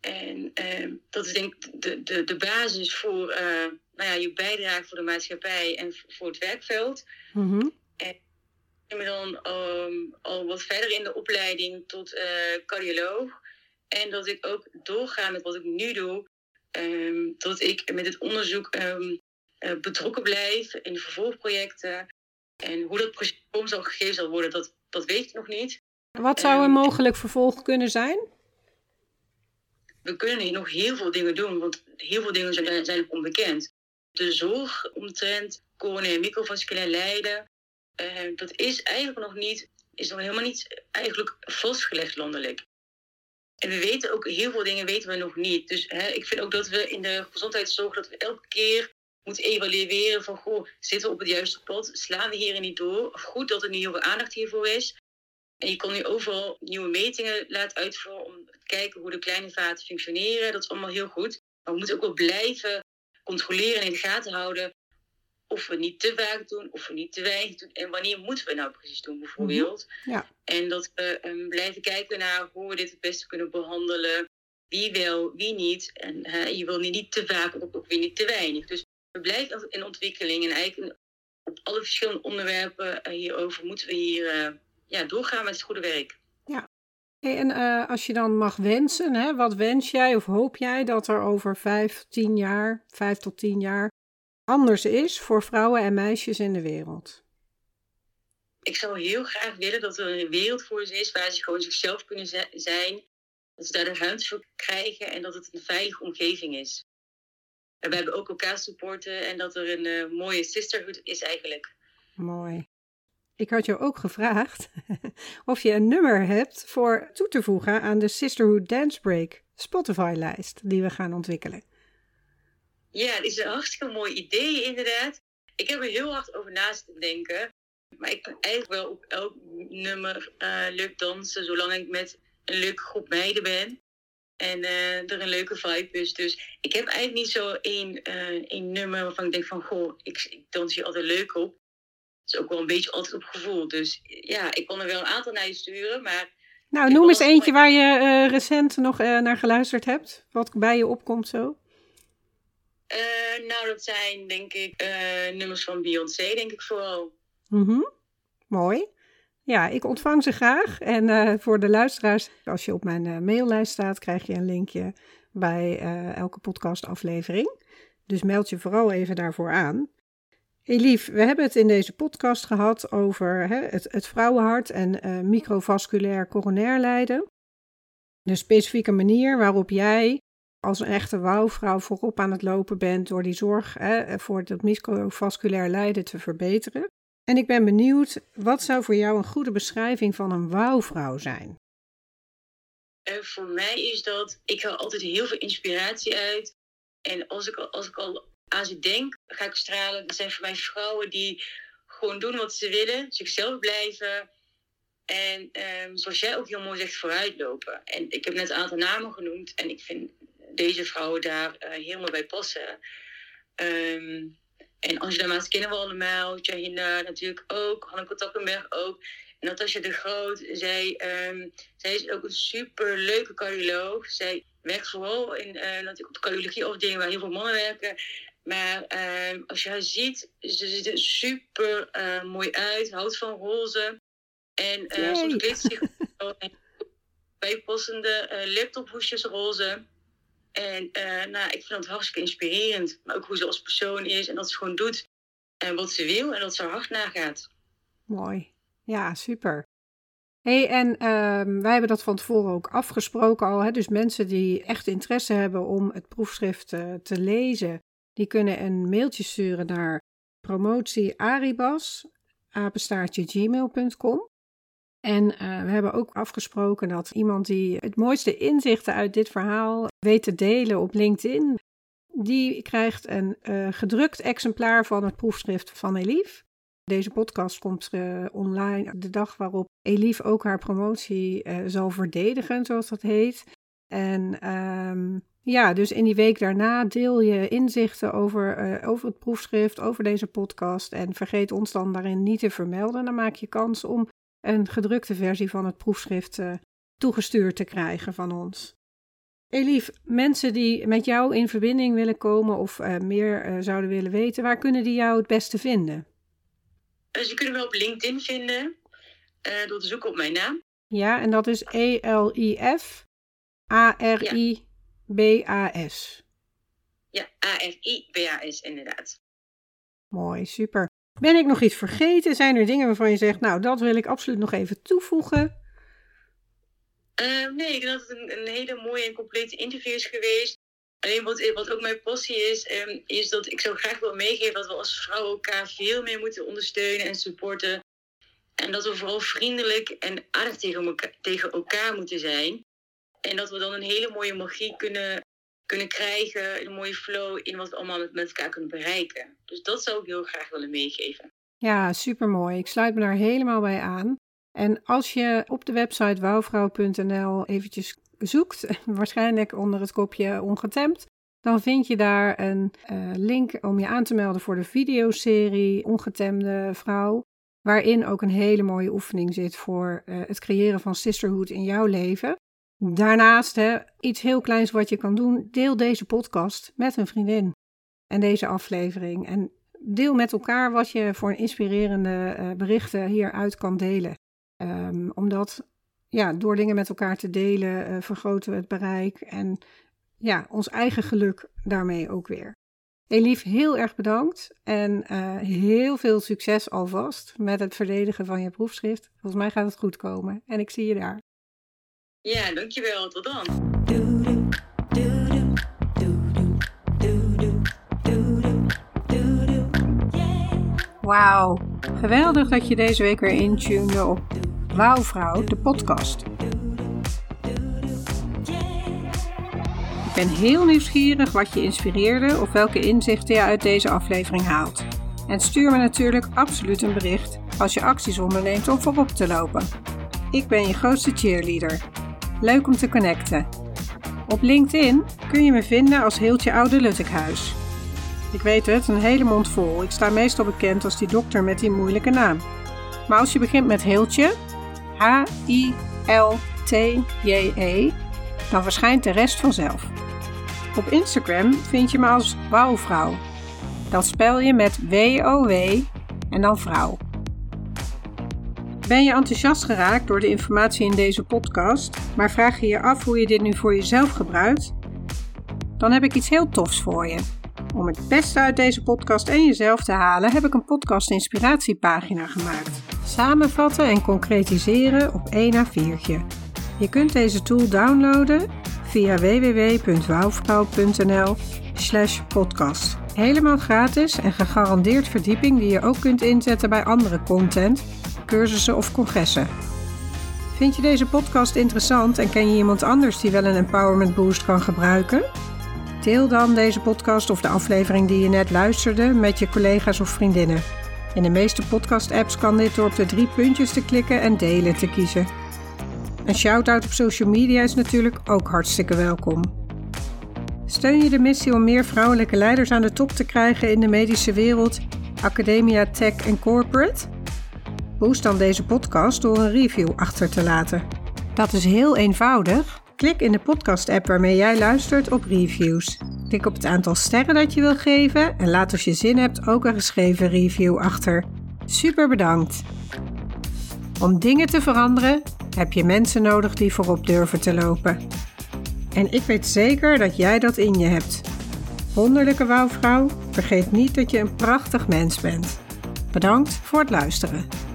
En ehm, dat is denk ik de, de, de basis voor nou ja, je bijdrage voor de maatschappij en voor het werkveld. Mm-hmm. En ik ben dan um, al wat verder in de opleiding tot uh, cardioloog. En dat ik ook doorga met wat ik nu doe. Um, dat ik met het onderzoek um, uh, betrokken blijf in de vervolgprojecten. En hoe dat proces zal gegeven zal worden, dat, dat weet ik nog niet. Wat zou een mogelijk vervolg kunnen zijn? We kunnen nog heel veel dingen doen, want heel veel dingen zijn, zijn onbekend de zorg omtrent coronair microvasculair lijden, uh, dat is eigenlijk nog niet, is nog helemaal niet eigenlijk vastgelegd landelijk. En we weten ook heel veel dingen weten we nog niet. Dus hè, ik vind ook dat we in de gezondheidszorg dat we elke keer moeten evalueren van goh, zitten we op het juiste pad? Slaan we hierin niet door? Goed dat er nu heel veel aandacht hiervoor is. En je kan nu overal nieuwe metingen laten uitvoeren om te kijken hoe de kleine vaten functioneren. Dat is allemaal heel goed. Maar we moeten ook wel blijven controleren en in de gaten houden of we niet te vaak doen, of we niet te weinig doen. En wanneer moeten we nou precies doen, bijvoorbeeld. Mhm. Ja. En dat we um, blijven kijken naar hoe we dit het beste kunnen behandelen. Wie wel, wie niet. En uh, je wil niet te vaak, of ook weer niet te weinig. Dus we blijven in ontwikkeling. En eigenlijk op alle verschillende onderwerpen uh, hierover moeten we hier uh, ja, doorgaan met het goede werk. Hey, en uh, als je dan mag wensen, hè, wat wens jij of hoop jij dat er over vijf, tien jaar, vijf tot tien jaar anders is voor vrouwen en meisjes in de wereld? Ik zou heel graag willen dat er een wereld voor ze is waar ze gewoon zichzelf kunnen zijn. Dat ze daar de ruimte voor krijgen en dat het een veilige omgeving is. En we hebben ook elkaar supporten en dat er een uh, mooie sisterhood is eigenlijk. Mooi. Ik had jou ook gevraagd of je een nummer hebt voor toe te voegen aan de Sisterhood Dance Break Spotify-lijst die we gaan ontwikkelen. Ja, dat is een hartstikke mooi idee inderdaad. Ik heb er heel hard over naast te denken. Maar ik kan eigenlijk wel op elk nummer uh, leuk dansen, zolang ik met een leuke groep meiden ben. En uh, er een leuke vibe is. Dus ik heb eigenlijk niet zo één, uh, één nummer waarvan ik denk van... Goh, ik, ik dans hier altijd leuk op is ook wel een beetje altijd op gevoel. Dus ja, ik kon er wel een aantal naar je sturen, maar... Nou, noem eens eentje waar je uh, recent nog uh, naar geluisterd hebt. Wat bij je opkomt zo. Uh, nou, dat zijn denk ik nummers van Beyoncé, denk ik vooral. Mm Mooi. Ja, ik ontvang ze graag. En voor de luisteraars, als je op mijn maillijst staat, krijg je een linkje bij elke podcastaflevering. Dus meld je vooral even daarvoor aan. Elief, we hebben het in deze podcast gehad over hè, het, het, vrouwenhart en uh, microvasculair coronair lijden. De specifieke manier waarop jij als een echte wouwvrouw voorop aan het lopen bent door die zorg hè, voor het microvasculair lijden te verbeteren. En ik ben benieuwd, wat zou voor jou een goede beschrijving van een wouwvrouw zijn? Uh, voor mij is dat, ik haal altijd heel veel inspiratie uit. En als ik, als ik al aan ze denk, ga ik stralen. Dat zijn voor mij vrouwen die gewoon doen wat ze willen, zichzelf blijven. En um, zoals jij ook heel mooi zegt, vooruitlopen. En ik heb net een aantal namen genoemd en ik vind deze vrouwen daar uh, helemaal bij passen. Um, en Angela Maas kennen we natuurlijk ook, Hanneke Takkenberg ook. En Natasja de Groot, zij, um, zij is ook een super leuke cardioloog. Zij werkt vooral in, uh, natuurlijk op de cardiologieafdeling waar heel veel mannen werken. Maar uh, als je haar ziet, ze ziet er super uh, mooi uit, houdt van roze. En uh, soms kleedt ze zich bijpassende uh, laptophoesjes roze. En nou, ik vind het hartstikke inspirerend. Maar ook hoe ze als persoon is en dat ze gewoon doet en wat ze wil en dat ze hard nagaat. Mooi. Ja, super. hey, en uh, wij hebben dat van tevoren ook afgesproken al. Hè? Dus mensen die echt interesse hebben om het proefschrift uh, te lezen, die kunnen een mailtje sturen naar promotiearibas, gmail.com. En uh, we hebben ook afgesproken dat iemand die het mooiste inzichten uit dit verhaal weet te delen op LinkedIn, die krijgt een uh, gedrukt exemplaar van het proefschrift van Elif. Deze podcast komt uh, online de dag waarop Elif ook haar promotie zal verdedigen, zoals dat heet. En um, ja, dus in die week daarna deel je inzichten over, uh, over het proefschrift, over deze podcast. En vergeet ons dan daarin niet te vermelden. Dan maak je kans om een gedrukte versie van het proefschrift uh, toegestuurd te krijgen van ons. Elief, mensen die met jou in verbinding willen komen of uh, meer zouden willen weten, waar kunnen die jou het beste vinden? Ze kunnen me op LinkedIn vinden door te zoeken op mijn naam. Ja, en dat is E-L-I-F A-R-I. Ja. B-A-S. Ja, A-R-I-B-A-S inderdaad. Mooi, super. Ben ik nog iets vergeten? Zijn er dingen waarvan je zegt, nou, dat wil ik absoluut nog even toevoegen? Uh, nee, ik denk dat het een, een, hele mooie en complete interview is geweest. Alleen wat, wat ook mijn passie is, um, is dat ik zo graag wil meegeven dat we als vrouwen elkaar veel meer moeten ondersteunen en supporten. En dat we vooral vriendelijk en aardig tegen elkaar, tegen elkaar moeten zijn. En dat we dan een hele mooie magie kunnen, kunnen krijgen, een mooie flow in wat we allemaal met, elkaar kunnen bereiken. Dus dat zou ik heel graag willen meegeven. Ja, supermooi. Ik sluit me daar helemaal bij aan. En als je op de website wouwvrouw.nl eventjes zoekt, waarschijnlijk onder het kopje ongetemd, dan vind je daar een uh, link om je aan te melden voor de videoserie Ongetemde Vrouw, waarin ook een hele mooie oefening zit voor uh, het creëren van sisterhood in jouw leven. Daarnaast, hè, iets heel kleins wat je kan doen, deel deze podcast met een vriendin en deze aflevering. En deel met elkaar wat je voor inspirerende uh, berichten hieruit kan delen. Um, omdat ja, door dingen met elkaar te delen, uh, vergroten we het bereik en ja, ons eigen geluk daarmee ook weer. Elief, heel erg bedankt en uh, heel veel succes alvast met het verdedigen van je proefschrift. Volgens mij gaat het goed komen en ik zie je daar. Ja, dankjewel. Tot dan. Wauw, geweldig dat je deze week weer intunede op Wauwvrouw, de podcast. Ik ben heel nieuwsgierig wat je inspireerde of welke inzichten je uit deze aflevering haalt. En stuur me natuurlijk absoluut een bericht als je acties onderneemt om voorop te lopen. Ik ben je grootste cheerleader. Leuk om te connecten. Op LinkedIn kun je me vinden als Heeltje Oude Luttekhuis. Ik weet het, een hele mond vol. Ik sta meestal bekend als die dokter met die moeilijke naam. Maar als je begint met Heeltje, H-I-L-T-J-E, dan verschijnt de rest vanzelf. Op Instagram vind je me als Wouwvrouw. Dat spel je met W-O-W en dan vrouw. Ben je enthousiast geraakt door de informatie in deze podcast, maar vraag je je af hoe je dit nu voor jezelf gebruikt? Dan heb ik iets heel tofs voor je. Om het beste uit deze podcast en jezelf te halen, heb ik een podcast inspiratiepagina gemaakt. Samenvatten en concretiseren op 1 A4'tje. Je kunt deze tool downloaden via www.wouwvrouw.nl slash podcast. Helemaal gratis en gegarandeerd verdieping die je ook kunt inzetten bij andere content, cursussen of congressen. Vind je deze podcast interessant en ken je iemand anders die wel een empowerment boost kan gebruiken? Deel dan deze podcast of de aflevering die je net luisterde met je collega's of vriendinnen. In de meeste podcast-apps kan dit door op de drie puntjes te klikken en delen te kiezen. Een shout-out op social media is natuurlijk ook hartstikke welkom. Steun je de missie om meer vrouwelijke leiders aan de top te krijgen in de medische wereld, academia, tech en corporate? Boost dan deze podcast door een review achter te laten. Dat is heel eenvoudig. Klik in de podcast-app waarmee jij luistert op reviews. Klik op het aantal sterren dat je wil geven en laat als je zin hebt ook een geschreven review achter. Super bedankt! Om dingen te veranderen heb je mensen nodig die voorop durven te lopen. En ik weet zeker dat jij dat in je hebt. Wonderlijke wouwvrouw, vergeet niet dat je een prachtig mens bent. Bedankt voor het luisteren.